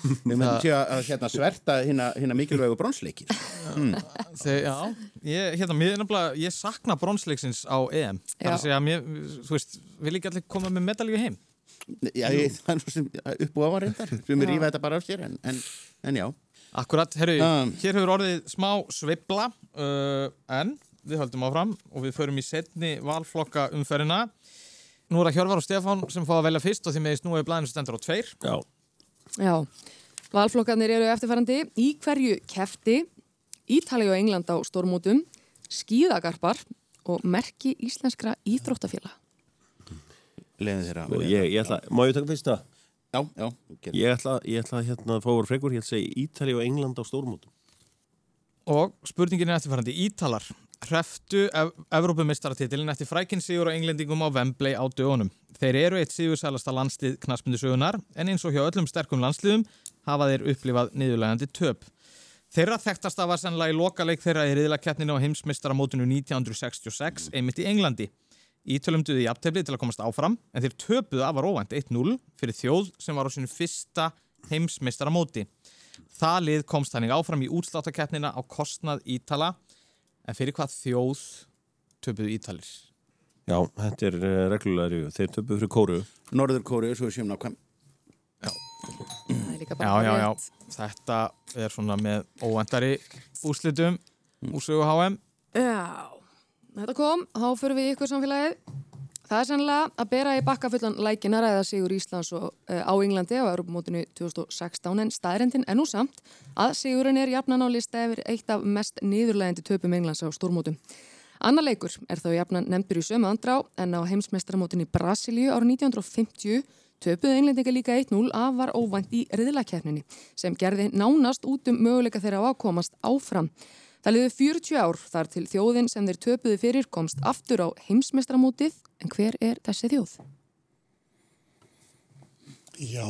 Við mögum sé að hérna, sverta hérna, hérna mikilvægu bronsleiki Þegar, já, ég, hérna, mér, er nefnilega, ég sakna bronsleiksins á EM. Það er að segja, mér, þú veist, vil ekki allir koma með medalju heim? Já, ég, það er svo sem upp og ávar reyndar sem er rífa þetta bara af sér en, en, en já Akkurat, herru, Um. hér hefur orðið smá sveifla, uh, en við höldum áfram og við förum í setni valflokka umferðina. Nú er það Hjörvar og Stefán sem fá að velja fyrst og því meðist nú er blæðinu stendur á tveir. Já, Já, valflokkarnir eru eftirfærandi í hverju kefti Ítalið og England á stórmótum skíðagarpar og merki íslenskra íþróttafélag leiðin þeirra ég, ég ætla, má ég taka fyrst það? Já, já. Ég ætla, ég ætla hérna að fá voru frekur, ég ætla að segja Ítali og England á stórmótum. Og spurningin er eftirfærandi Ítalar hreftu ev Evrópumistaratitilin eftir frækinn sigur á englendingum á Wembley á dögunum. Þeir eru eitt sigursælasta landslið knaspmyndisögunar en eins og hjá öllum sterkum landsliðum hafa þeir upplifað niðurlegandi töp. Þeirra þekktasta var sannlega í lokaleik þeirra í riðlakeppninu á heimsmeistaramótinu 1966 einmitt í Englandi. Ítölum duði í aftefli til að komast áfram en þeir töpuðu afar óvænt 1-0 fyrir þjóð sem var á sinu fyrsta heimsmeistaramóti. Það lið komst þannig áfram í útsláttakeppnina á kostnað Ítala en fyrir hvað þjóð töpuðu Ítalir? Já, þetta er uh, reglulega ríðu. Þeir töpuð fyrir kóru. Norður Kóru, svo er líka Já, bara já, já. rétt. Þetta er svona með óvendari úslitum úr sögu HM. Já, þetta kom, þá fyrir við ykkur samfélagið. Það er sannlega að bera í bakka fullan lækina ræða sigur Íslands og, uh, á Englandi á Europamótinu 2016 en staðrendin er nú samt að sigurinn er jafnan á lista yfir eitt af mest niðurlegandi töpum Englands á stórmótum. Annar leikur er þá jafnan nefndur í sömu andrá en á heimsmeistaramótinu í Brasilíu árið 1950 töpuðu englendinga líka 1-0 af var óvænt í riðlakeppninni sem gerði nánast út um möguleika þeirra á að komast áfram. Það liði 40 ár þar til þjóðin sem þeir töpuðu fyrir komst aftur á heimsmeistaramótið en hver er þessi þjóð? Já.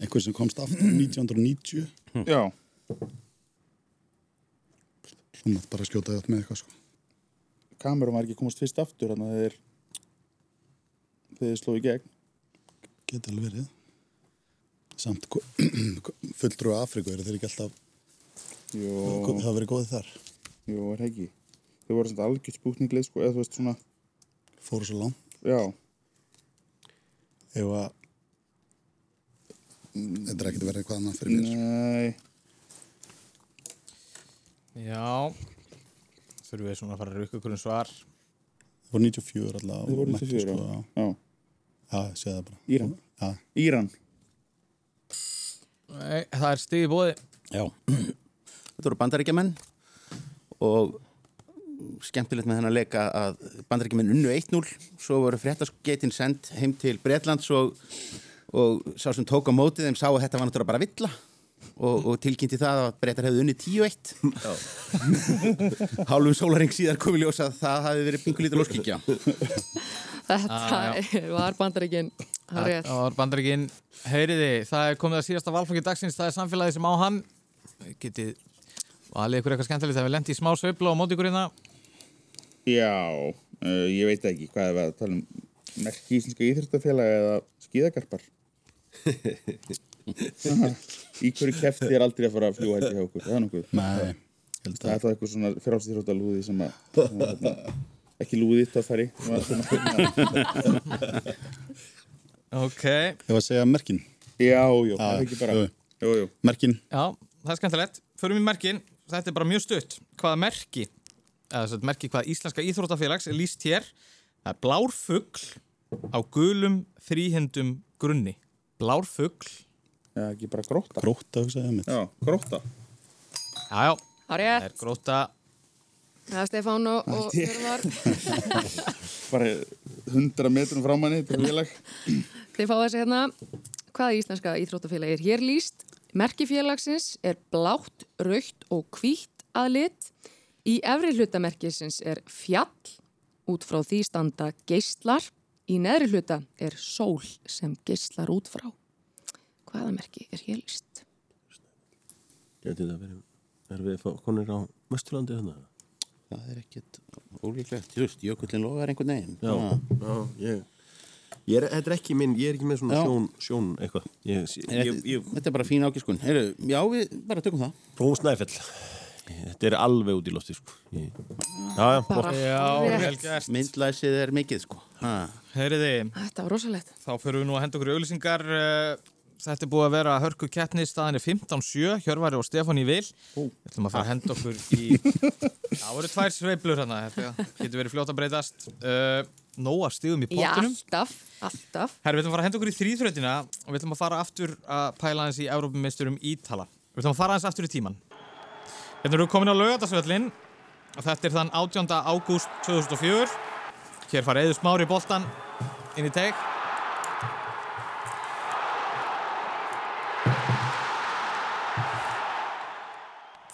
Eitthvað sem komst aftur 1990. Já, Svo mátt bara skjóta þetta með eitthvað sko. kamerum var ekki komast fyrst aftur þannig að þeir þeir sló í gegn. Geti alveg verið. Samt fulltrú af Afríku eru þeir ekki alltaf, Jó, það verið góðið þar. jó, er það ekki. Þeir voru svona algjörð spúkninglið, sko, eða þú veist svona, Fóru svo langt. já, Ef að, þetta er ekkert verið eitthvað annað fyrir mér. nei, Já, þurfum við svona að fara að rukka ykkur um svar. Það voru 94 alltaf. þeir voru mættu, 94, sko, já. já. segja það bara. Íran. Já. Íran. Nei, það er í bóði. Já, þetta voru bandaríkjamenn og skemmtilegt með þennan leika að bandaríkjamenn unnu 1-0 svo voru fréttaskeitin sendt heim til Bretlands og, og sá sem tók á mótið þeim sá að þetta var náttúrulega bara villa og, og tilkynnti það að breytar hefðu unni 10-1 Hálfum sólaring síðar komið ljósa að það hafi verið pinkulítið lóskíkja Þetta Ah, var bandaríkin, það rétt. Það var bandaríkinn. Heyriði, það er komið að síðasta valflokki dagsins, það er samfélagið sem á hann. Getið valið ykkur eitthvað skemmtilegt, það við lendi í smá sveifla og móti ykkur hérna. Já, uh, ég veit ekki hvað er að tala um merki íslenska íþjóttafélag eða skíðagarpar. Í hverju kefti er aldrei að fara að fljúa helgi hjá okkur, það er nokkuð. Það að, er þá eitthvað svona frálsýþrótta lúði sem að, hérna, ekki lúði töffari. Ok, ég var að segja merkin. Já, já, það er ekki bara, jú. jú, jú. Merkin, já, það er skemmtilegt. Förum í merkin, þetta er bara mjög stutt. Hvaða merki, merki hvaða íslenska íþróttafélags er líst hér. Það er blár fugl á gulum þríhendum grunni. Blár fugl, Já, ekki bara gróta. gróta. Já, gróta. já, já, Það er er gróta. Það er Stefán og, og Hjörvar. Bara 100 metrum frá manni. Þið fá þessi hérna, hvaða íslenska íþróttafélag er hér líst? Merki félagsins er blátt, raukt og hvítt að lit. Í efri hlutamerkisins er fjall, út frá því standa geislar. Í neðri hluta er sól sem geislar út frá. Hvaða merki er hér líst? Gæti það verið, erum við konir á Vesturlandi þarna? Það er ekkert ólíklegt, just, jökullin logar einhvern veginn. Já, já, ég, ég er, þetta er ekki minn, ég er ekki með svona Já. sjón, sjón eitthvað. Ég, ég, ég, ég, Þetta er bara fín ágiskun. Heyru, já, við bara tökum það. Frú Snæfell, þetta er alveg út í lofti, sko. Já, já. Já, vel gert. Myndlæsið er mikið, sko. Ha. Heyriði, Þetta var rosalegt. þá fyrir við nú að henda okkur í auðlýsingar. eh, Þetta er búið að vera hörku keppni, staðan er 15-7, Hjörvari og Stefán í vil. Við ætlum að fara að henda okkur í... Það voru tvær sveiblur hérna, þetta getur verið fljótt að breytast. Uh, Nóa stigum í Já, pottunum. alltaf, alltaf. Herri, við ætlum að fara að henda okkur í þrýþrautina og við ætlum að fara aftur að pæla aðeins í Európumeisturum Ítala. Við ætlum að fara aðeins aftur í tíman. Hérna erum við komin á laugardagsvöllin og þetta er þann 18. ágúst 2004. Hér fara Eður Smári boltan inn í teg.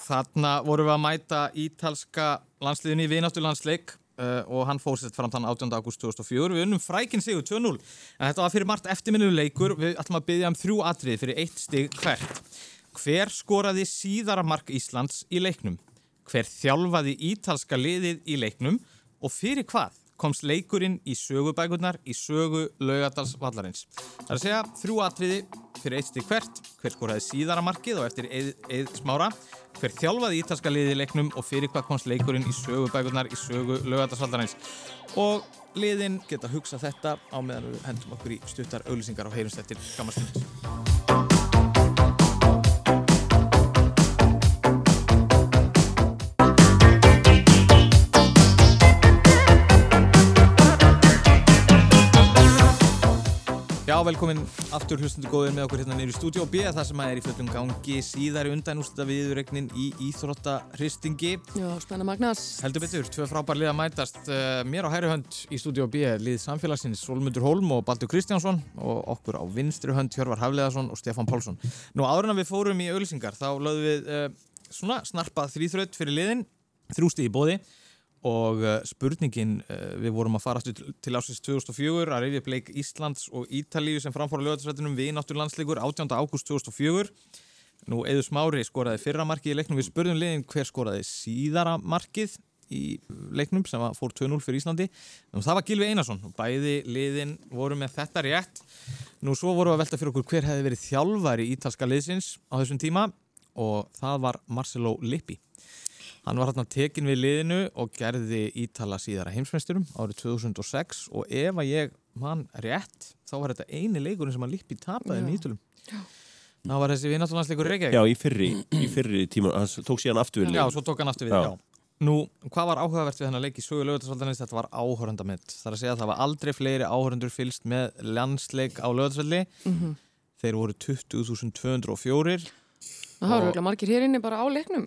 Þarna vorum við að mæta ítalska landsliðinu í vináttu landsleik uh, og hann fór sér fram þann 18. ágúst 2004. Við unnum frækinn sigur 2-0 en þetta var fyrir margt eftirminnulu leikur. Við ætlum að byggja um þrjú atrið fyrir eitt stig hvert. Hver skoraði síðara mark Íslands í leiknum? Hver þjálfaði ítalska liðið í leiknum og fyrir hvað komst leikurinn í sögubækurnar í sögu laugadals vallarins? Það er að segja þrjú atriði fyrir eitt stig hvert, hver skoraði síðara markið og eftir eið, smára, hver þjálfaði ítalska liðið í leiknum og fyrir hvað komst leikurinn í sögubækurnar í sögu laugadals vallarins. Og liðin geta hugsað þetta á meðan við hendum okkur í stuttar auglýsingar og heyrumst eftir gammal stund. Já, velkomin aftur hlustundu góðir með okkur hérna nýri stúdíu B það sem að er í fullum gangi síðari undanústa viðurregnin í Íþróttahristingi Já, spenna Magnás. Heldur betur, tvö frábær lið að mætast uh, mér á hægri hönd í stúdíu B lið samfélagsins Solmundur Holm og Baldur Kristjánsson og okkur á vinstri hönd Hjörvar Hafleðarsson og Stefán Pálsson. Nú áður en að við fórum í auðlýsingar þá lögðum við uh, svona snarpað þrýþraut fyrir liðin þrústi í bóði og uh, spurningin, uh, við vorum að fara til, til ásins 2004 að reyfja upp leik Íslands og Ítalíu sem framfóra lögatarsrættinum við náttúrlandsleikur 18. ágúst 2004 Nú, Eður Smári skoraði fyrra markið í leiknum. Við spurðum liðin hver skoraði síðara markið í leiknum sem fór 2-0 fyrir Íslandi. Nú, það var Gilvi Einarsson. Og bæði liðin voru með þetta rétt. Nú, svo voru að velta fyrir okkur hver hefði verið þjálfari ítalska liðsins á þessum tíma. Og það var Marcelo Lippi Hann var hérna tekin við liðinu og gerði Ítala síðara heimsmeisturum árið 2006 og ef að ég mann rétt þá var þetta eini leikurinn sem að Lippi tapaði með Ítölum. Það var þessi vinnáttulandsleikur í Reykjavík. Já, í fyrri, í fyrri tíma, hann tók síðan aftur við Já, liðin. svo tók hann aftur við, Já. já. Nú, hvað var áhugavert við þennan leik í sögu lögutarsvaldanins? Þetta var áhörandamitt. Það er að segja að það var aldrei fleiri áhörandur fylst með landsleik á lögutarsvaldi. Þeir voru 20.204. Það voru örugglega margir hér inni bara á leiknum.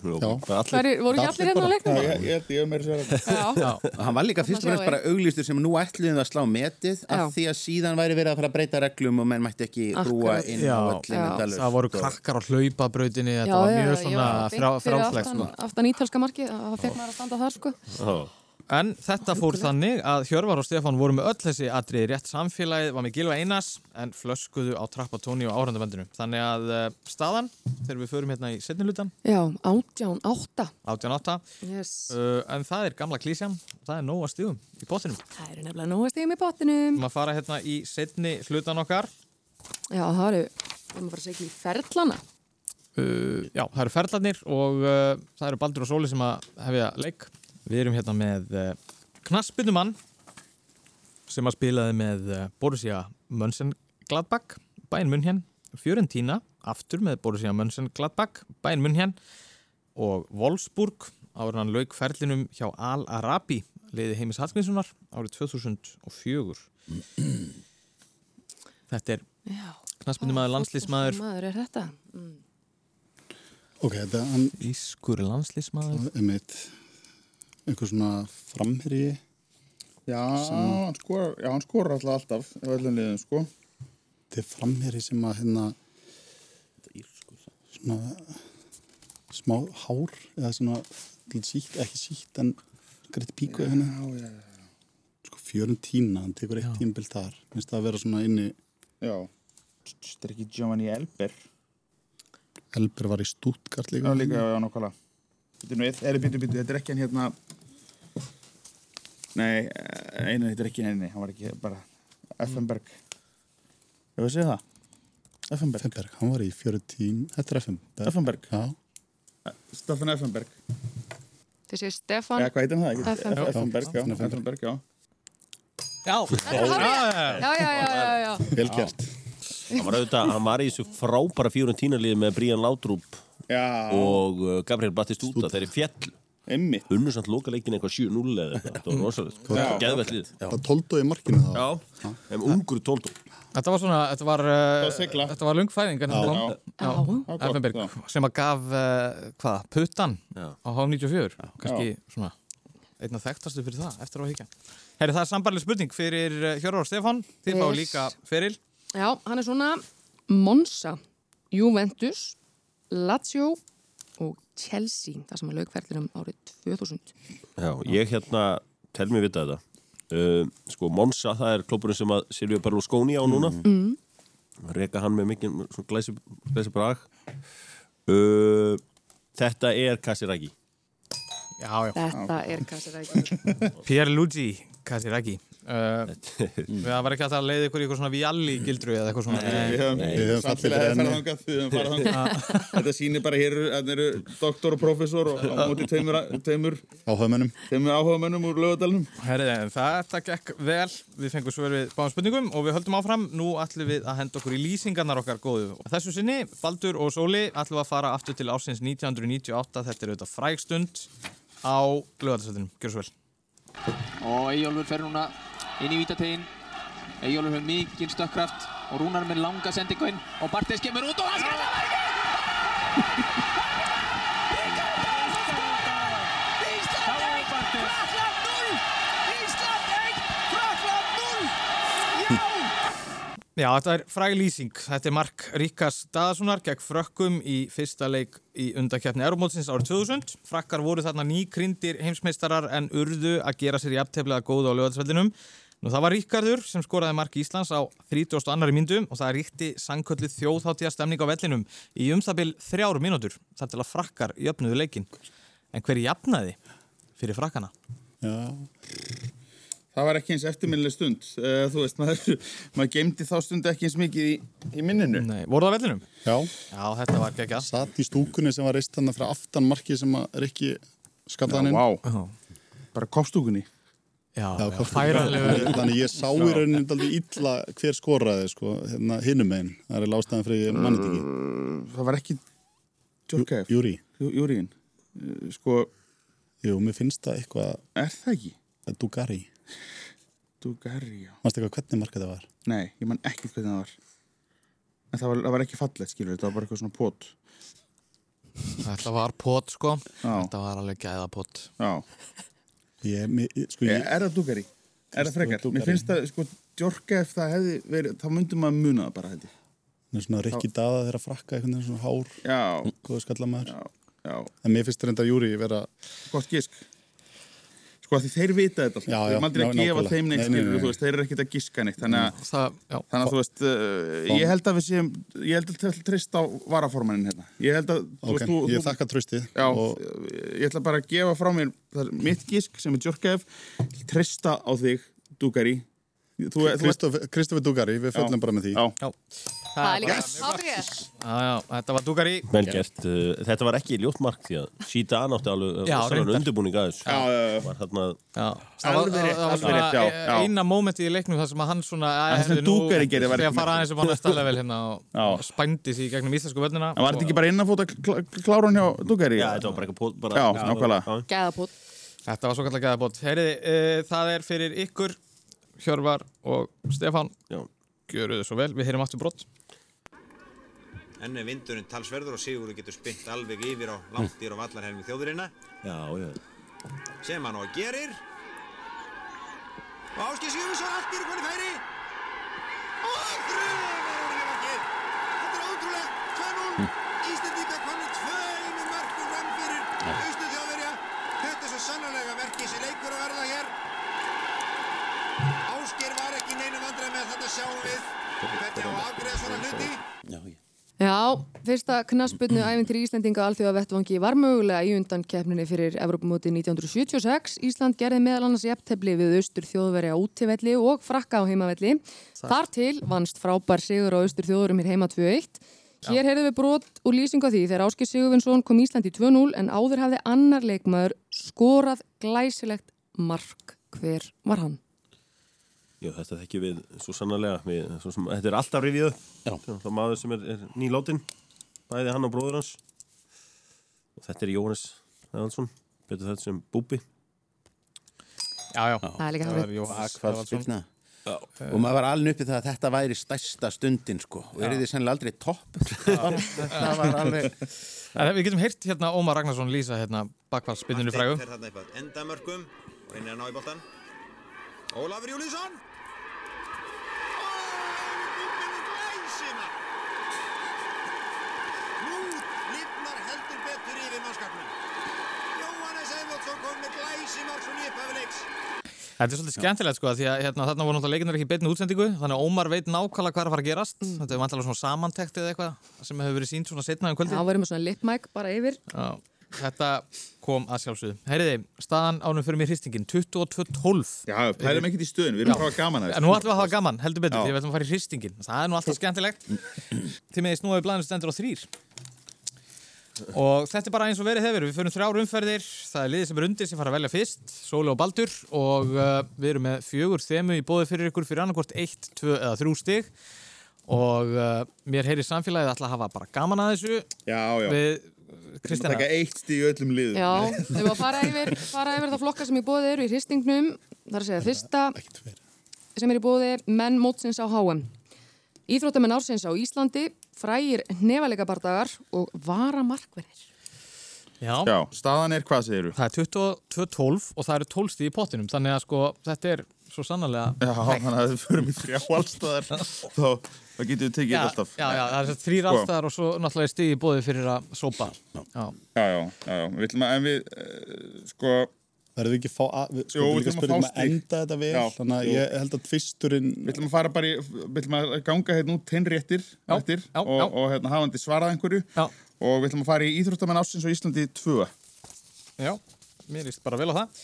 Það voru ekki allir hérna á leiknum? Já, ég, ég, ég er segja það. Já, Hann var líka fyrst og fremst bara auglýstur sem nú ætluðum að slá metið Já. af því að síðan væri verið að fara að breyta reglum og menn mætti ekki Akkurat. rúa inn á endalaust, Það voru sko. krakkar á hlaupabrautinni, þetta já, var mjög já, svona beint frá, fyrir frálslegt. aftan, Sko. aftan ítalska markið, það fekk maður að standa þar sko. En þetta fór þannig að Hjörvar og Stefán voru með öll þessi atriði rétt samfélagið, var með Gilva Einars en flöskuðu á trappatóni og áhrandavendinu. Þannig að uh, staðan, þegar við förum hérna í setnilutan, Já, átján, átta. 18.8, Yes. uh, en það er gamla klísjan, það er nóga stíðum í bóttinum. Það eru nefnilega nóga stegum í pottinum. Við fara hérna í setni hlutan okkar. Já, það eru, við erum að fara að segja í ferlana. Uh, já, það eru ferlarnir og það eru Baldur og Sóli sem að hefja leik. Við erum hérna með uh, knaspinnumann sem að spilaði með uh, Borussia Mönchengladbach, Bayern München, Fiorentina, aftur með Borussia Mönchengladbach, Bayern München og Wolfsburg áður hann lauk ferlinum hjá Al-Arabi, liði Heimis Hallgrímssonar árið 2004. Þetta er Já. knaspinnumaður, landslísmaður, Maður er þetta. Mm. Ok, þetta, ískur landslísmaður. er mitt einhver svona framherji Já, hann skorar, já, hann skorar alltaf liðum, sko. þetta er framherji sem að hérna svona smá hár eða svona sítt, ekki sítt en greitt píku hérna. Já, já, sko Fiorentina, hann tekur eitt tímbil þar. Minnst það að vera svona inni Já. Þetta er ekki Giovanni Elber. Elber var í Stuttgart Já, líka, líka, er er þetta er ekki hann hérna... Nei, einu, er ekki henni, hann var ekki bara Effenberg. Ég veist það? Effenberg. Femberg, hann var í Fiorentina þetta er Femberg Effenberg. já, Staffan Effenberg. Þið séu Stefan. Eða hvað heitir hann það? ekki? Effenberg. Effenberg, já. Effenberg. Effenberg, já. Já, er. Já, já, já, já, já. vel gert Hann var, auðvitað, hann var í þessu frábæra Fiorentina-liði með Brian Laudrup Já, og uh, Gabriel Battistuta þeir eru fjall einmitt. unnu samt loka leikin eitthvað 7-0 eða eitthvað þetta var rosalegt, Já. geðvett lið það tóldu í markinu þá Já, en ungur tóldó þetta var svona, þetta var, var sigla. þetta var lungfæðing en þetta Já. kom. Já. Það var já. sem að gaf, uh, hvað, puttan Já. á H94. Kannski svona, einna þekktastu fyrir það, eftir á að higgja. Herri, það er sambarleg spurning fyrir Hjörvar og Stefán. Þið fá líka feril. Já, hann er svona Monza, Juventus, Lazio Chelsea, það sem er laugferðinum árið 2000. Já, ég hérna tel mér vita þetta uh, sko Monza, það er klubburinn sem að Silvio Berlusconi á núna mm. reka hann með mikið svona glæsi, glæsi brag uh, þetta er Kasiragi Já, já. Þetta er Kassirækjum. Pierluigi Casiraghi. Uh, það var ekki að það leiði ykkur í eitthvað svona Vialli gildru eða eitthvað svona. Við höfum, Við höfum fallið þangað, við höfum farið þangað. Þetta sýnir bara hér, þetta eru doktor og professor og á móti tveimur, áhugamönnum úr lögadalunum. Þetta gekk vel, við fengum svör við báðum spurningum og við höldum áfram. Nú ætlum við að henda okkur í lýsingarnar okkar góðu. Þessu sinni, Baldur og Sóli, ætlum við að fara aftur til ásins 1998. Þetta er auðvitað frægstund á lögadagsvöldinum. Gjör svo vel. og Eyjólfur fer núna inn í vítategin Eyjólfur hefur mikinn stökkkraft og Rúnar með langa sendingu inn og Bartes kemur út og hann skalla markið Ísland 1, Frakland 0 Ísland 1, Frakland 0 Já! Já, þetta er fræg lýsing. Þetta er Mark Ríkas Daðasonar gegn frökkum í fyrsta leik í undakefni Euromótsins árið 2000. Frakkar voru þarna nýkrindir heimsmeistarar en urðu að gera sér jafntefnilega góða á lögadagsveldinum. Nú það var Ríkardur sem skoraði mark Íslands á 32. myndu og það ríkti sangkölluð þjóðháttíða stemning á vellinum í um það bil þrjár mínútur þar til að frakkar jöfnuðu leikin. En hver jafnaði fyrir frakkana? Já, Það var ekki eins eftirminnileg stund. Uh, þú veist, maður, maður geymdi þá stund ekki eins mikið í, í minninu. Nei, voru það á vellinum? já, Já, þetta var geggjað. satt í stúkunni sem var reist þannig frá aftan markið sem að Rikki skallaði hann inn Vá, Já, bara kopstúkunni. Þannig ég sá í rauninni daldið illa hver skoraði sko, hérna hinum einn. Það er lástaðan fyrir ég mannit ekki. Það var ekki Djorkaev, Júri, Júriðin. Uh, sko, jú, mér finnst það eitthvað er það ekki? Dugari. Dugari, já. Manstu eitthvað hvernig markið það var? Nei, ég man ekki hvernig það var. En það var, það var ekki fallegt, skilur, þetta var bara eitthvað svona pot. Þetta var pott sko. Já. Þetta var alveg gæða pott. Já. Ég, mér, sko, ég, er það Dugari? Er það frekar? Dugari. Mér finnst það, sko, Djorkaev, það hefði verið, þá myndum maður muna það bara, ég. það er svona Rikki Daða þeirra frakka einhvern veginn svona hár, góðu skallamæður. já, já. En mér finnst reyndar Júri vera, Gott gisk. Sko, af því þeir vita þetta. Já, Þeir eru aldrei að ná- gefa nákvæmlega. þeim neitt, Nei, nei, skilur, nei. þú veist, þeir eru ekkert að giska neitt. Þannig að, þannig að þú veist, uh, ég held að við séum, ég held að til trist á varaformannin hérna. Ég held að, þú ok, veist, þú, ég þú þakka tröstið. Já, og ég ætla bara að gefa frá mér er mitt gisk sem er Djorkaev trista á þig, Dugari þú, þú, Kristoffer Dugari, við föllum bara með því. Já, Já. Það er líka já, þetta var Dugari. Vel gert, uh, þetta var ekki ljótt mark því að síta anátti alveg reyndar. undirbúning að Já. Það var, já. eina mómenti í leiknum þar sem að hann svona Það að, sem Dugari gerði var Þegar fara aðeins upp á næsta level hérna og spændi sig í gegnum íslensku völdina. Var þetta ekki bara innanfóta kl kláran hjá Dugari? Já, þetta var bara eitthvað pot- bara, Já, nákvæmlega. já. Gæðapott. Þetta var svo kallar gæðabót. Heyriði, uh, það er fyrir ykkur, Hjörvar og Stefán. Já. Gjöruðu svo vel, við heyrim aftur brott. Enn er vindurinn talsverður og Sigurður getur spynt alveg yfir á langt yfir á vallarhelmi þjóðurinnar. Já, já. sem hann og gerir og Áskei Sigurðsson allt í rúkvæli færi og þrjumar úr í markið þetta er ótrúlegt 2-0 Íslendinga komið tvö einu mörgum fram fyrir austu þjóðverja þetta er svo sannarlega verkið sem leikur að verða hér sjáum við hvernig á að afgreða svona hluti Já, já. Já, fyrsta knasputnu æfintýri Íslendinga alþjóða vettvangi var mögulega í undan keppninni fyrir Evrópumóti 1976. Ísland gerði meðal annars jafntefli við austur þjóðveri á útivelli og frakka á heimavelli. Þar til vannst frábær sigur á austur þjóðurum hér heima 2-1. Hér heyrðum við brot og lýsing á því þegar Áskir Sigurvinsson kom Ísland í 2-0 en áður hafði annar leikmaður skorað glæsilegt mark. Hver var hann? Já, þetta þekki við svo sannarlega. Við, svo sem, Þetta er alltaf rifið Já. Það er maður sem er, er nýláttinn Bæði hann og bróður hans. Og þetta er Jóhannes Eðalsson Betur þetta sem Búbi Já, já. Það er líka. Hvað spilna? Og maður var alveg uppið það að þetta væri stærsta stundin sko. Og er þið sennilega aldrei topp? Það var alveg En Við getum heyrt hérna Ómar Ragnarsson lýsa hérna bakvarspinninu frægu. Fer þarna eitthvað endamörkum og inn er að ná í boltan Ólafur Júlísson Nú lifnar heldur betur yfir mannskapnum Jóhannes Eðvaldsson kom með glæsimark svo nýjupphæfi leiks Þetta er svolítið skemmtilegt sko því að hérna, þarna voru náttúrulega leikinnar ekki beinni útsendingu þannig að Ómar veit nákvæmlega hvað er að fara að gerast. Þetta er vantilega svona samantekt eða eitthvað sem hefur verið sínt svona setna um kvöldi. Það verður með svona lipmæk bara yfir. Já, þetta kom að sjálfsögðu. Heyriði, staðan ánum fyrir mér hristingin 22-12. Já, pælum ekkert í stöðun, við erum að hafa gaman að En nú ætlum við að hafa gaman, heldur betur, því við ætlum að fara í hristingin. Það er nú alltaf skemmtilegt. Til með því snúið blæðinu stendur á þrýr. Og þetta er bara eins og verið hefur. Við förum þrjár umferðir, það er liðið sem er undir sem fara að velja fyrst, Sóli og Baldur og uh, við erum með fjögur þemu í bóði fyrir ykkur fyrir annarkort 1, 2 eða 3 stig og uh, mér heyri samfélagið að hafa bara gaman að þessu Já, já. við Við erum að Kristjana. taka eitt stíð í öllum liðum. Já, við erum að fara yfir, fara yfir það flokka sem í bóði eru í hristingnum. Það er að segja fyrsta sem er í bóði menn mótsins á HM. Íþróttamenn ársins á Íslandi, frægir nefalega bardagar og varamarkverðir. Já. Já, staðan er hvað segir þú? Það er 22-12 og það eru 12 stíð í pottinum þannig að sko þetta er svo sannarlega Já, þannig að við förum í þrjá allstaðar þá, þá getum við tekið alltaf. já, já, það er þrýr Sko. allstaðar og svo náttúrulega stíð í bóði fyrir að sópa Já, Já, já, já, já. Við ætlum að, en við, uh, sko, Verðum við ekki að fá að, við, sko, við ætlum að spurning fá að enda þetta vel Já, þannig að ég held að tvisturinn við ætlum að fara bara í, við ætlum að ganga hérna út hinn réttir Já, eftir já, og, já. og hérna hafandi svarað einhverju já, og við ætlum að fara í Íþróttamenn ásins og Íslandi 2. já mér líst bara vel á það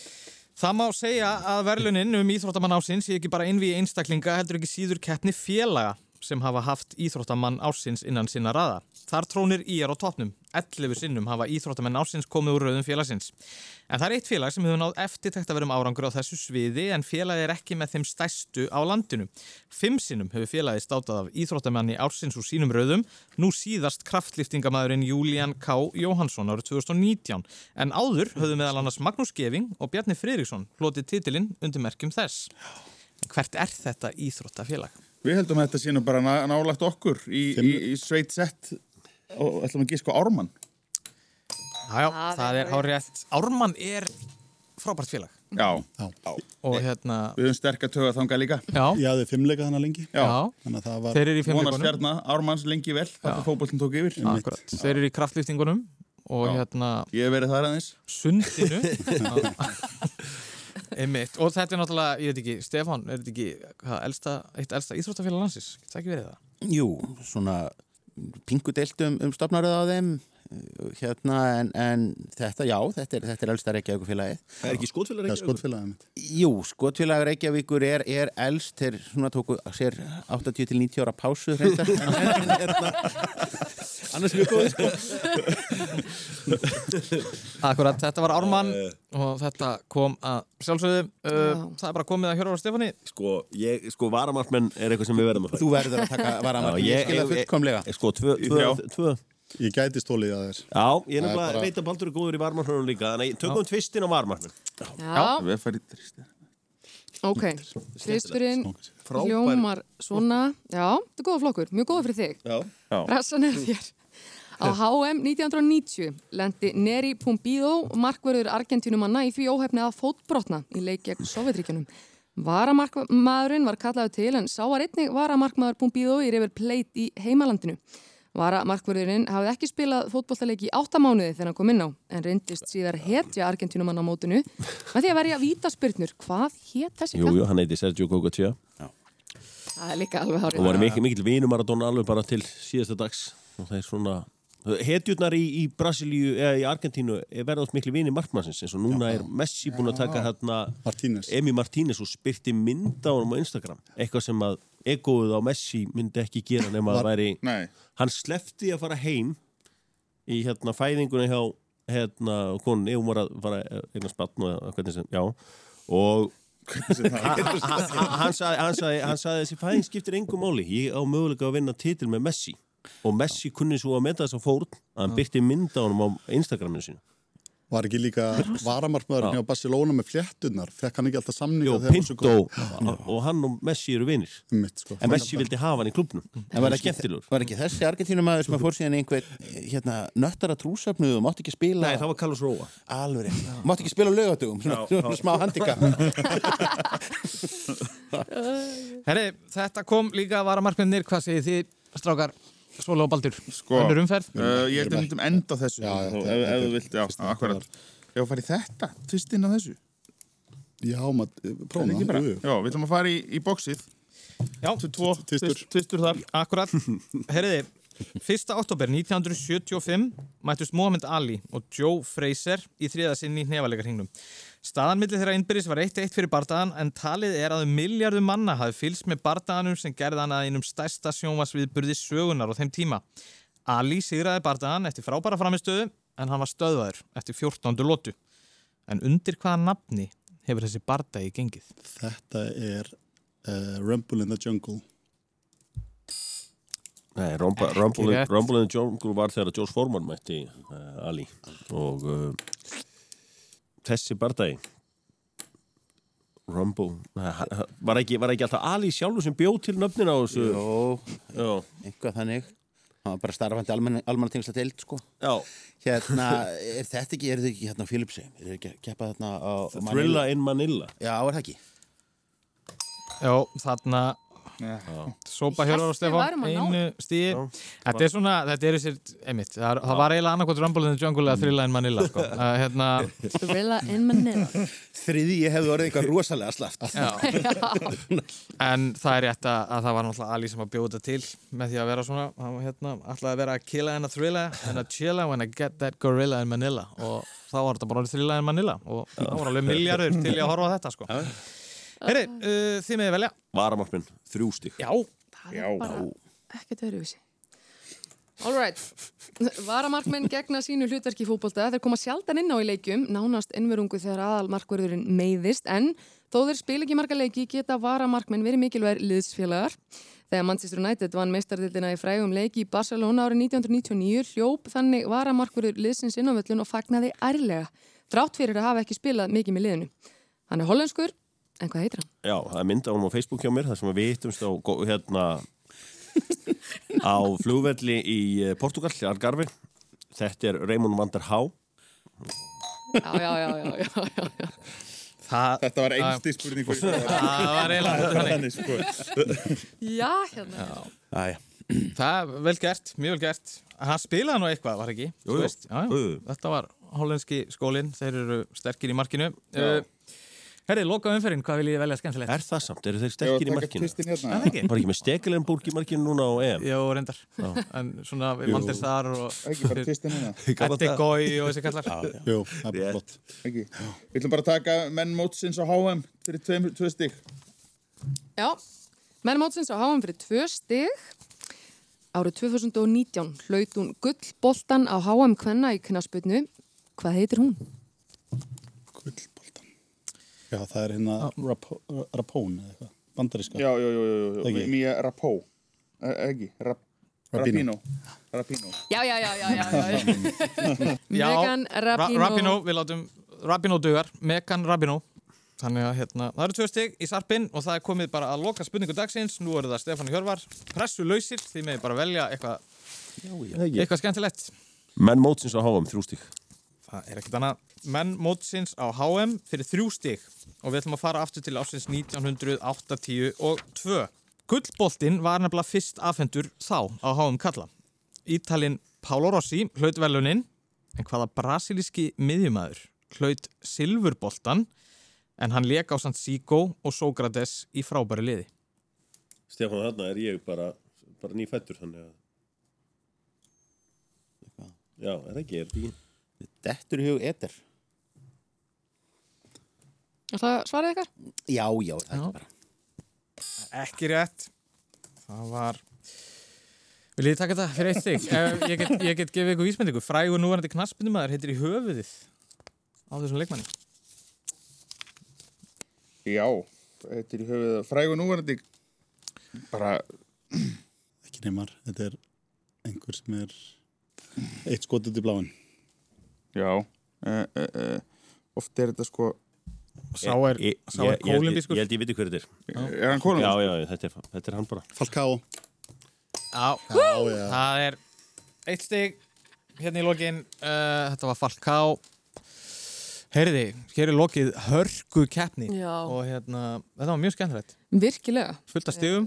Það má segja að verðlunin um íþróttamann ásins sé ekki bara innví einstaklinga heldur ekki síður keppni félaga sem hafa haft íþróttamann ásins innan sinna raða. Þar trónir íjar á toppnum. 11 sinnum hafa íþróttamenn ásins komið úr rauðum félagsins. En það er eitt félag sem hefur náð eftirtekt að vera um árangur á þessu sviði en félagi er ekki með þeim stærstu á landinu. Fimm sinnum hefur félagi státað af íþróttamanni ársins úr sínum rauðum, nú síðast kraftliftingamæðurinn Julian K. Jóhansson árið 2019. En áður höfðu meðal annars Magnús Geving og Bjarni Friðriksson hlotið titilinn undir merkjum þess. Hvert er þetta íþróttafélag? Við heldum að þetta sé nú bara ná, nálagt okkur í, í, í sveit sett og ætlum að gíska á Ármann. Jájá, það er hárétt. Ármann er frábært félag. Já, Og hérna, við höfum sterk að töga þanga líka. já, ég hafði fimmleika þannig lengi Já, já, þannig að það var þeir eru í fimmleikunum. hérna, Ármanns lengi vel, þetta fótbollin tók yfir. Akkurat, þeir eru í kraftliftingunum og Já. hérna Ég hef verið þar aðeins. sundinu. Einmitt. Og þetta er náttúrulega, ég veit ekki, Stefán, er þetta ekki hvað, elsta, eitt elsta íþróttafélag landsins? Getur það ekki verið það? Jú, svona pingu deilt um, stopnaröð á þeim hérna en, en þetta, já, þetta er, þetta er elsta Reykjavíkufélagið. Það er ekki skotfélag það er skotfélagið Jú, skotfélag Reykjavíkur er, er elst, þeir svona tóku sér 80 til 90 ára pásu en, hérna, annars mjög góð, sko. Akkurat, þetta var Ármann og þetta kom að sjálfsögðu. Uh, það er bara komið að Hjörvar Stefáni. Sko, ég, sko, varamarkmenn er eitthvað sem við verðum að fara Þú verður að taka varamark, Já, ég, ég- skil það ég- fullkomlega. Sko, tvö, tvö, tvö ég gæti stólið að þér Já, ég nefnilega bara- veit að Baldur er góður í varmarkmennum líka Þannig að tökum tvistin á varmarkmenn Já, Við farið í þrýstir. ok. Kristurinn Frábær. hljómar svona. Já, þetta er góða flokkur, mjög góða fyrir þig. Já, Já. Pressan er þér. Á HM 1990 lendi Neri Pumbido markverður Argentínumanna í því óhefni að fótbrotna í leik gegn Sovjetríkjunum. Varamarkmaðurinn var kallaður til en sá var einnig varamarkmaður Pumbido í River Plate í heimalandinu. Varamarkverðurinn hafði ekki spilað fótbollaleiki í áttamánuði þegar hann kom inn á en reyndist síðar hetja Argentínumann á mótinu með því að verja vítaspyrnur. Hvað hét þessi Jú, jú, hann heiti Sergio Cocotia Það er líka alveg hárið. og var mikil, mikil vinur Maradona alveg bara til síðasta dags. Og það er svona hetjurnar í, í Brasilíu eða í Argentínu er verðast miklu vini markmannsins eins og núna er Messi búin að taka hérna. Emi Martínez og spyrti mynda á honum á Instagram. Eitthvað sem að egoið á Messi myndi ekki gera nema að væri Nei. hann slefti að fara heim í hérna fæðinguna hjá hérna konunni, hún var að fara eignast batn og hvernig sem, já. Og hann, hann, hann, hann, sagði, hann, sagði, hann sagði þessi fæðing skiptir engum máli. Ég á möguleika að vinna titil með Messi. Og Messi kunni svo að meta þess að fórn að hann byrti mynda honum á Instagraminu sínu Var ekki líka varamarkmaður hjá Barcelona með fléttunar? Fekk hann ekki alltaf samninga Jó, þegar hann var svo Pinto og hann og Messi eru vinir. Mitt, sko. en Messi vildi hafa hann í klubnum En var ekki, var ekki þessi Argentínumæður sem að fór síðan einhver hérna, nöttara trúsafnu og mátti ekki spila Nei, það var Carlos Róa Alveg mátti ekki spila á laugatugum svona, smá handika Herri, þetta kom líka að vara markmennir, hvað segir þið, strákar, Sóla og Baldur? Sko, Önnur umferð? uh, ég held að við myndum enda þessu Já, já, Þó, ef, ef þú vilt, já, akkurat Ef að fara í þetta, fyrst inn á þessu Já, maður, Er prófum það. Já, við ætlum að fara í, í bóksið Já, Tvo, Tvistur. tvist- tvistur þar akkurat. Herriði, 1. oktober 1975 mættust Mohamed Ali og Joe Fraser í þriða sinn í hnefalegarhingnum. Staðan millir þeirra innbyrðis var 1-1 fyrir bardagan en talið er að um miljardum manna hafi fylgst með bardaganum sem gerði hann að einum stærsta sjónvarsviðburði sögunar á þeim tíma. Ali sigraði bardagan eftir frábæra framistöðu en hann var stöðvaður eftir 14. lotu. En undir hvaða nafni hefur þessi bardagi gengið? Þetta er uh, Rumble in the Jungle. Nei, Rumble, Rumble. Rumble in the Jungle var þegar Josh Foreman mætti uh, Ali og uh, þessi bardagi. Rumble. Var ekki, var ekki alltaf Ali sjálfur sem bjóð til nöfnin á þessu? Jó, Já, einhvað þannig. Hann var bara starfandi almann, almannatengsla deild sko. já. hérna, er þetta ekki, er þetta ekki hérna á Philipsheim er þetta ekki að keppa þarna á á Thrilla in Manila. Já, er það ekki? Já, þarna Sópa Hjörvar og ná einu stíi Þetta er svona, þetta er þessir, einmitt það, það var eiginlega annarkvæmt Rumble in the Jungle eða Thrilla in Manila sko. uh, hérna, Thrilla in Manila. Þriði ég hefði orðið eitthvað rosalega slaft. En það er rétt að, að það var náttúrulega Ali sem að bjóða þetta til með því að vera svona, hann hérna alltaf að vera að killa en að thrilla en að chilla when I get that gorilla in Manila. Og þá var þetta bara orðið Thrilla in Manila. Og það var alveg miljardur til ég að horfa á þetta sko. Heyri, uh, þið meði velja. Varamarkminn, þrjú stík Já, Það er bara ekkert öðruvísi. Alright, varamarkmenn gegna sínu hlutverki í fótbolta. Þeir koma sjaldan inn á í leikjum, nánast innverungu þegar aðalmarkverðurinn meiðist. En þó þeir spil ekki marga leiki geta varamarkmenn verið mikilvægir liðsfélagar. Þegar Manchester United vann meistardildina í frægum leiki í Barcelona árið 1999 hljóp þannig varamarkverður liðsins inn á völlun og fagnaði ærlega, þrátt fyrir að hafa ekki spilað mikið með liðinu. Hann er hollenskur, en hvað heitir hann? Já, það er mynd á honum á Facebook hjá mér þar sem við hittumst á hérna á flugvelli í eh, Portugal, Algarve Þetta er Raymond van der Há Já, já, já, já, já, já, já. það, Þetta var einsti spurning það var eiginlega sko. Já, hérna. Æja, Það er vel gert, mjög vel gert Hann spilaði nú eitthvað, var ekki? Jú, Þú jú. veist, já, já. Þetta var hollenski skólinn Þeir eru sterkir í markinu uh, Herri, loka umferðin, hvað vil ég velja skemmtilegt? Er það samt? Eru þeir var í markinu? tvistin hérna. Er það ekki? Var ekki með Stekelenburg í markinu núna á EM? Jó, reyndar En svona við vandir þar og Ekki bara tvistin hérna. Eddi Gói og þessi kallar Jú, það er bara flott. Ekki. Við ætlum bara að taka menn mótsins á HM fyrir tveim, tvö stík. Já, menn mótsins á háum fyrir tvö stig. Árið 2019 hlaut hún gullboltan á HM Kvenna í knasputnu. Hvað heitir hún? Gullboltan. Já, það er hérna Rapo- Rapone eða eitthvað. Bandaríska. Já, já, já, já. Mía Rapó. Eh, Ekki, Rap, Rapino. Rapino. Rapino. Já, já, já, já, já, Megan Ra Rapinoe. Rapino, við látum Rapino dugar, Megan Rapino Þannig að hérna, það eru tvö stig í sarpinn og það er komið bara að loka spurningu dagsins Nú eru það Stefán Hjörvar, pressu lausir Þið meði bara velja eitthvað Eitthvað skemmtilegt. Menn mótsins á HM, þrjú stík. Það er ekkert annað. Menn mótsins á HM fyrir þrjú stig og við ætlum að fara aftur til ásins 1980 og 2. Gullboltinn var nefnilega fyrst afhendur þá á HM Kalla. Ítalinn Pálo Rossi hlaut velunin en hvaða brasilíski miðjumæður hlaut silfurboltan en hann leik á Sant Sigo og Sókrates í frábæri liði. Stefán, þarna er ég bara, bara nýfættur, þannig að... Já, er það ekki, er ekki? Dettur hug eter. Er það svarið ykkar? Já, já, það er bara. Ekki rétt. Það var... Viljið þið taka þetta fyrir eitt stig? Ef ég, get, ég get gefið ykkur vísmyndingu. Frægur núverandi knaspindumæður heitir í höfuðið á þessum leikmanni. Já, er í höfuð frægu núverandi bara Ekki neymar, þetta er einhver sem er eitt skot út í bláin. Já, uh, uh, uh, oft er þetta sko Sá er, Ég- sá er ég- kólumbískur. Ég held ég viti hver þetta er. Er hann kólumbískur? Já, já, þetta er, þetta er hann bara. Falcao. Já, Já, já. það er eitt stig hérna í lokin. Uh, þetta var Falcao. Heyriði, hér er lokið hörgu keppni og hérna, þetta var mjög skemmtilegt. Virkilega. Fullt af stigum,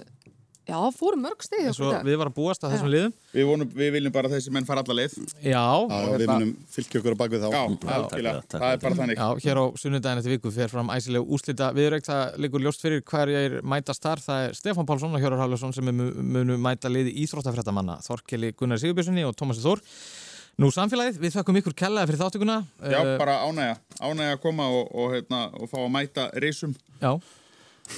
Já, það fóru mörg dag. við varum að búast að þessum Já. liðum. Við, vonum, við viljum bara að þessi menn fara alla leið Já, Já, við hérna- munum fylgja okkur á bakvið þá. Já, fyrir það, er fyrir bara þannig Já, hér á sunnudaginn eftir viku fer fram æsileg úslita viðrögt, það liggur ljóst fyrir hverjir mætast þar, það er Stefán Pálsson og Hjórar Hafljósson sem mu- munu mæta liði íþróttafréttamanna, Þorkeli Gunnar Sigurbjörnssoni og Tómasi Þór. Nú samfélagið, við þakkum ykkur kellaði fyrir þáttökuna. Já, Eh, bara ánægja, ánægja að koma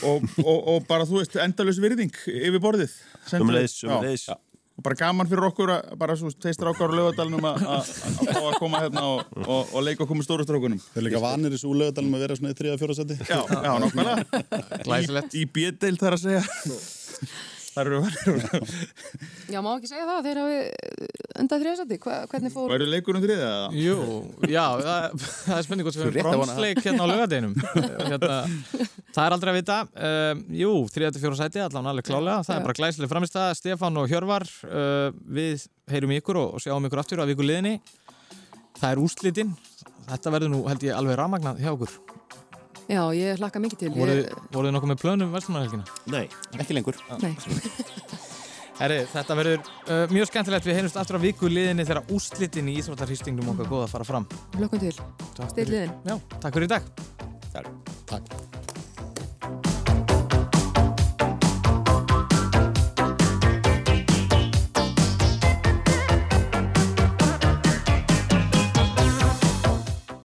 og, og, og bara, þú veist, endalus virðing yfir borðið Um leiðis, um Já. leiðis. og bara gaman fyrir okkur að bara svo teistir okkar á lögadalunum að að- að fá að koma hérna og, og, og leika okkur með stóru strókunum Þeir eru líka vanir þessu úlögadalum að vera svona í þriða fjóra seti. Já, já, glæsilegt. Í, í B-deild þar að segja Það eru vanir Já, má ekki segja það, þeir hafi endað þriðasætti, hvernig fór... Væru leikur um þriðið eða? Jú, já, það, það er spurning hvort við erum að bronsleik hérna á lögadeinum. hérna, það er aldrei að vita. Um, jú, 3-4 sæti, allan alveg klálega. Það Já. er bara glæsileg framistæða. Stefán og Hjörvar, uh, við heyrum ykkur og, sjáum ykkur aftur á viku liðinni. Það er úrslitinn. Þetta verður nú, held ég, alveg ramagnað hjá okkur. Já, ég hlakka mikið til. Voruð Ég, voruð þið nokkuð með plönum verslumarhelgina? Nei. Ekki lengur. nei, Herri, þetta verður uh, mjög skemmtilegt. Við heyrumst aftur á viku liðinni þegar úrslitin í Íþróttarhýstingum okkar góða að fara fram. hlökkum til. Fyrir- liðin. Já, takk fyrir í dag. Takk.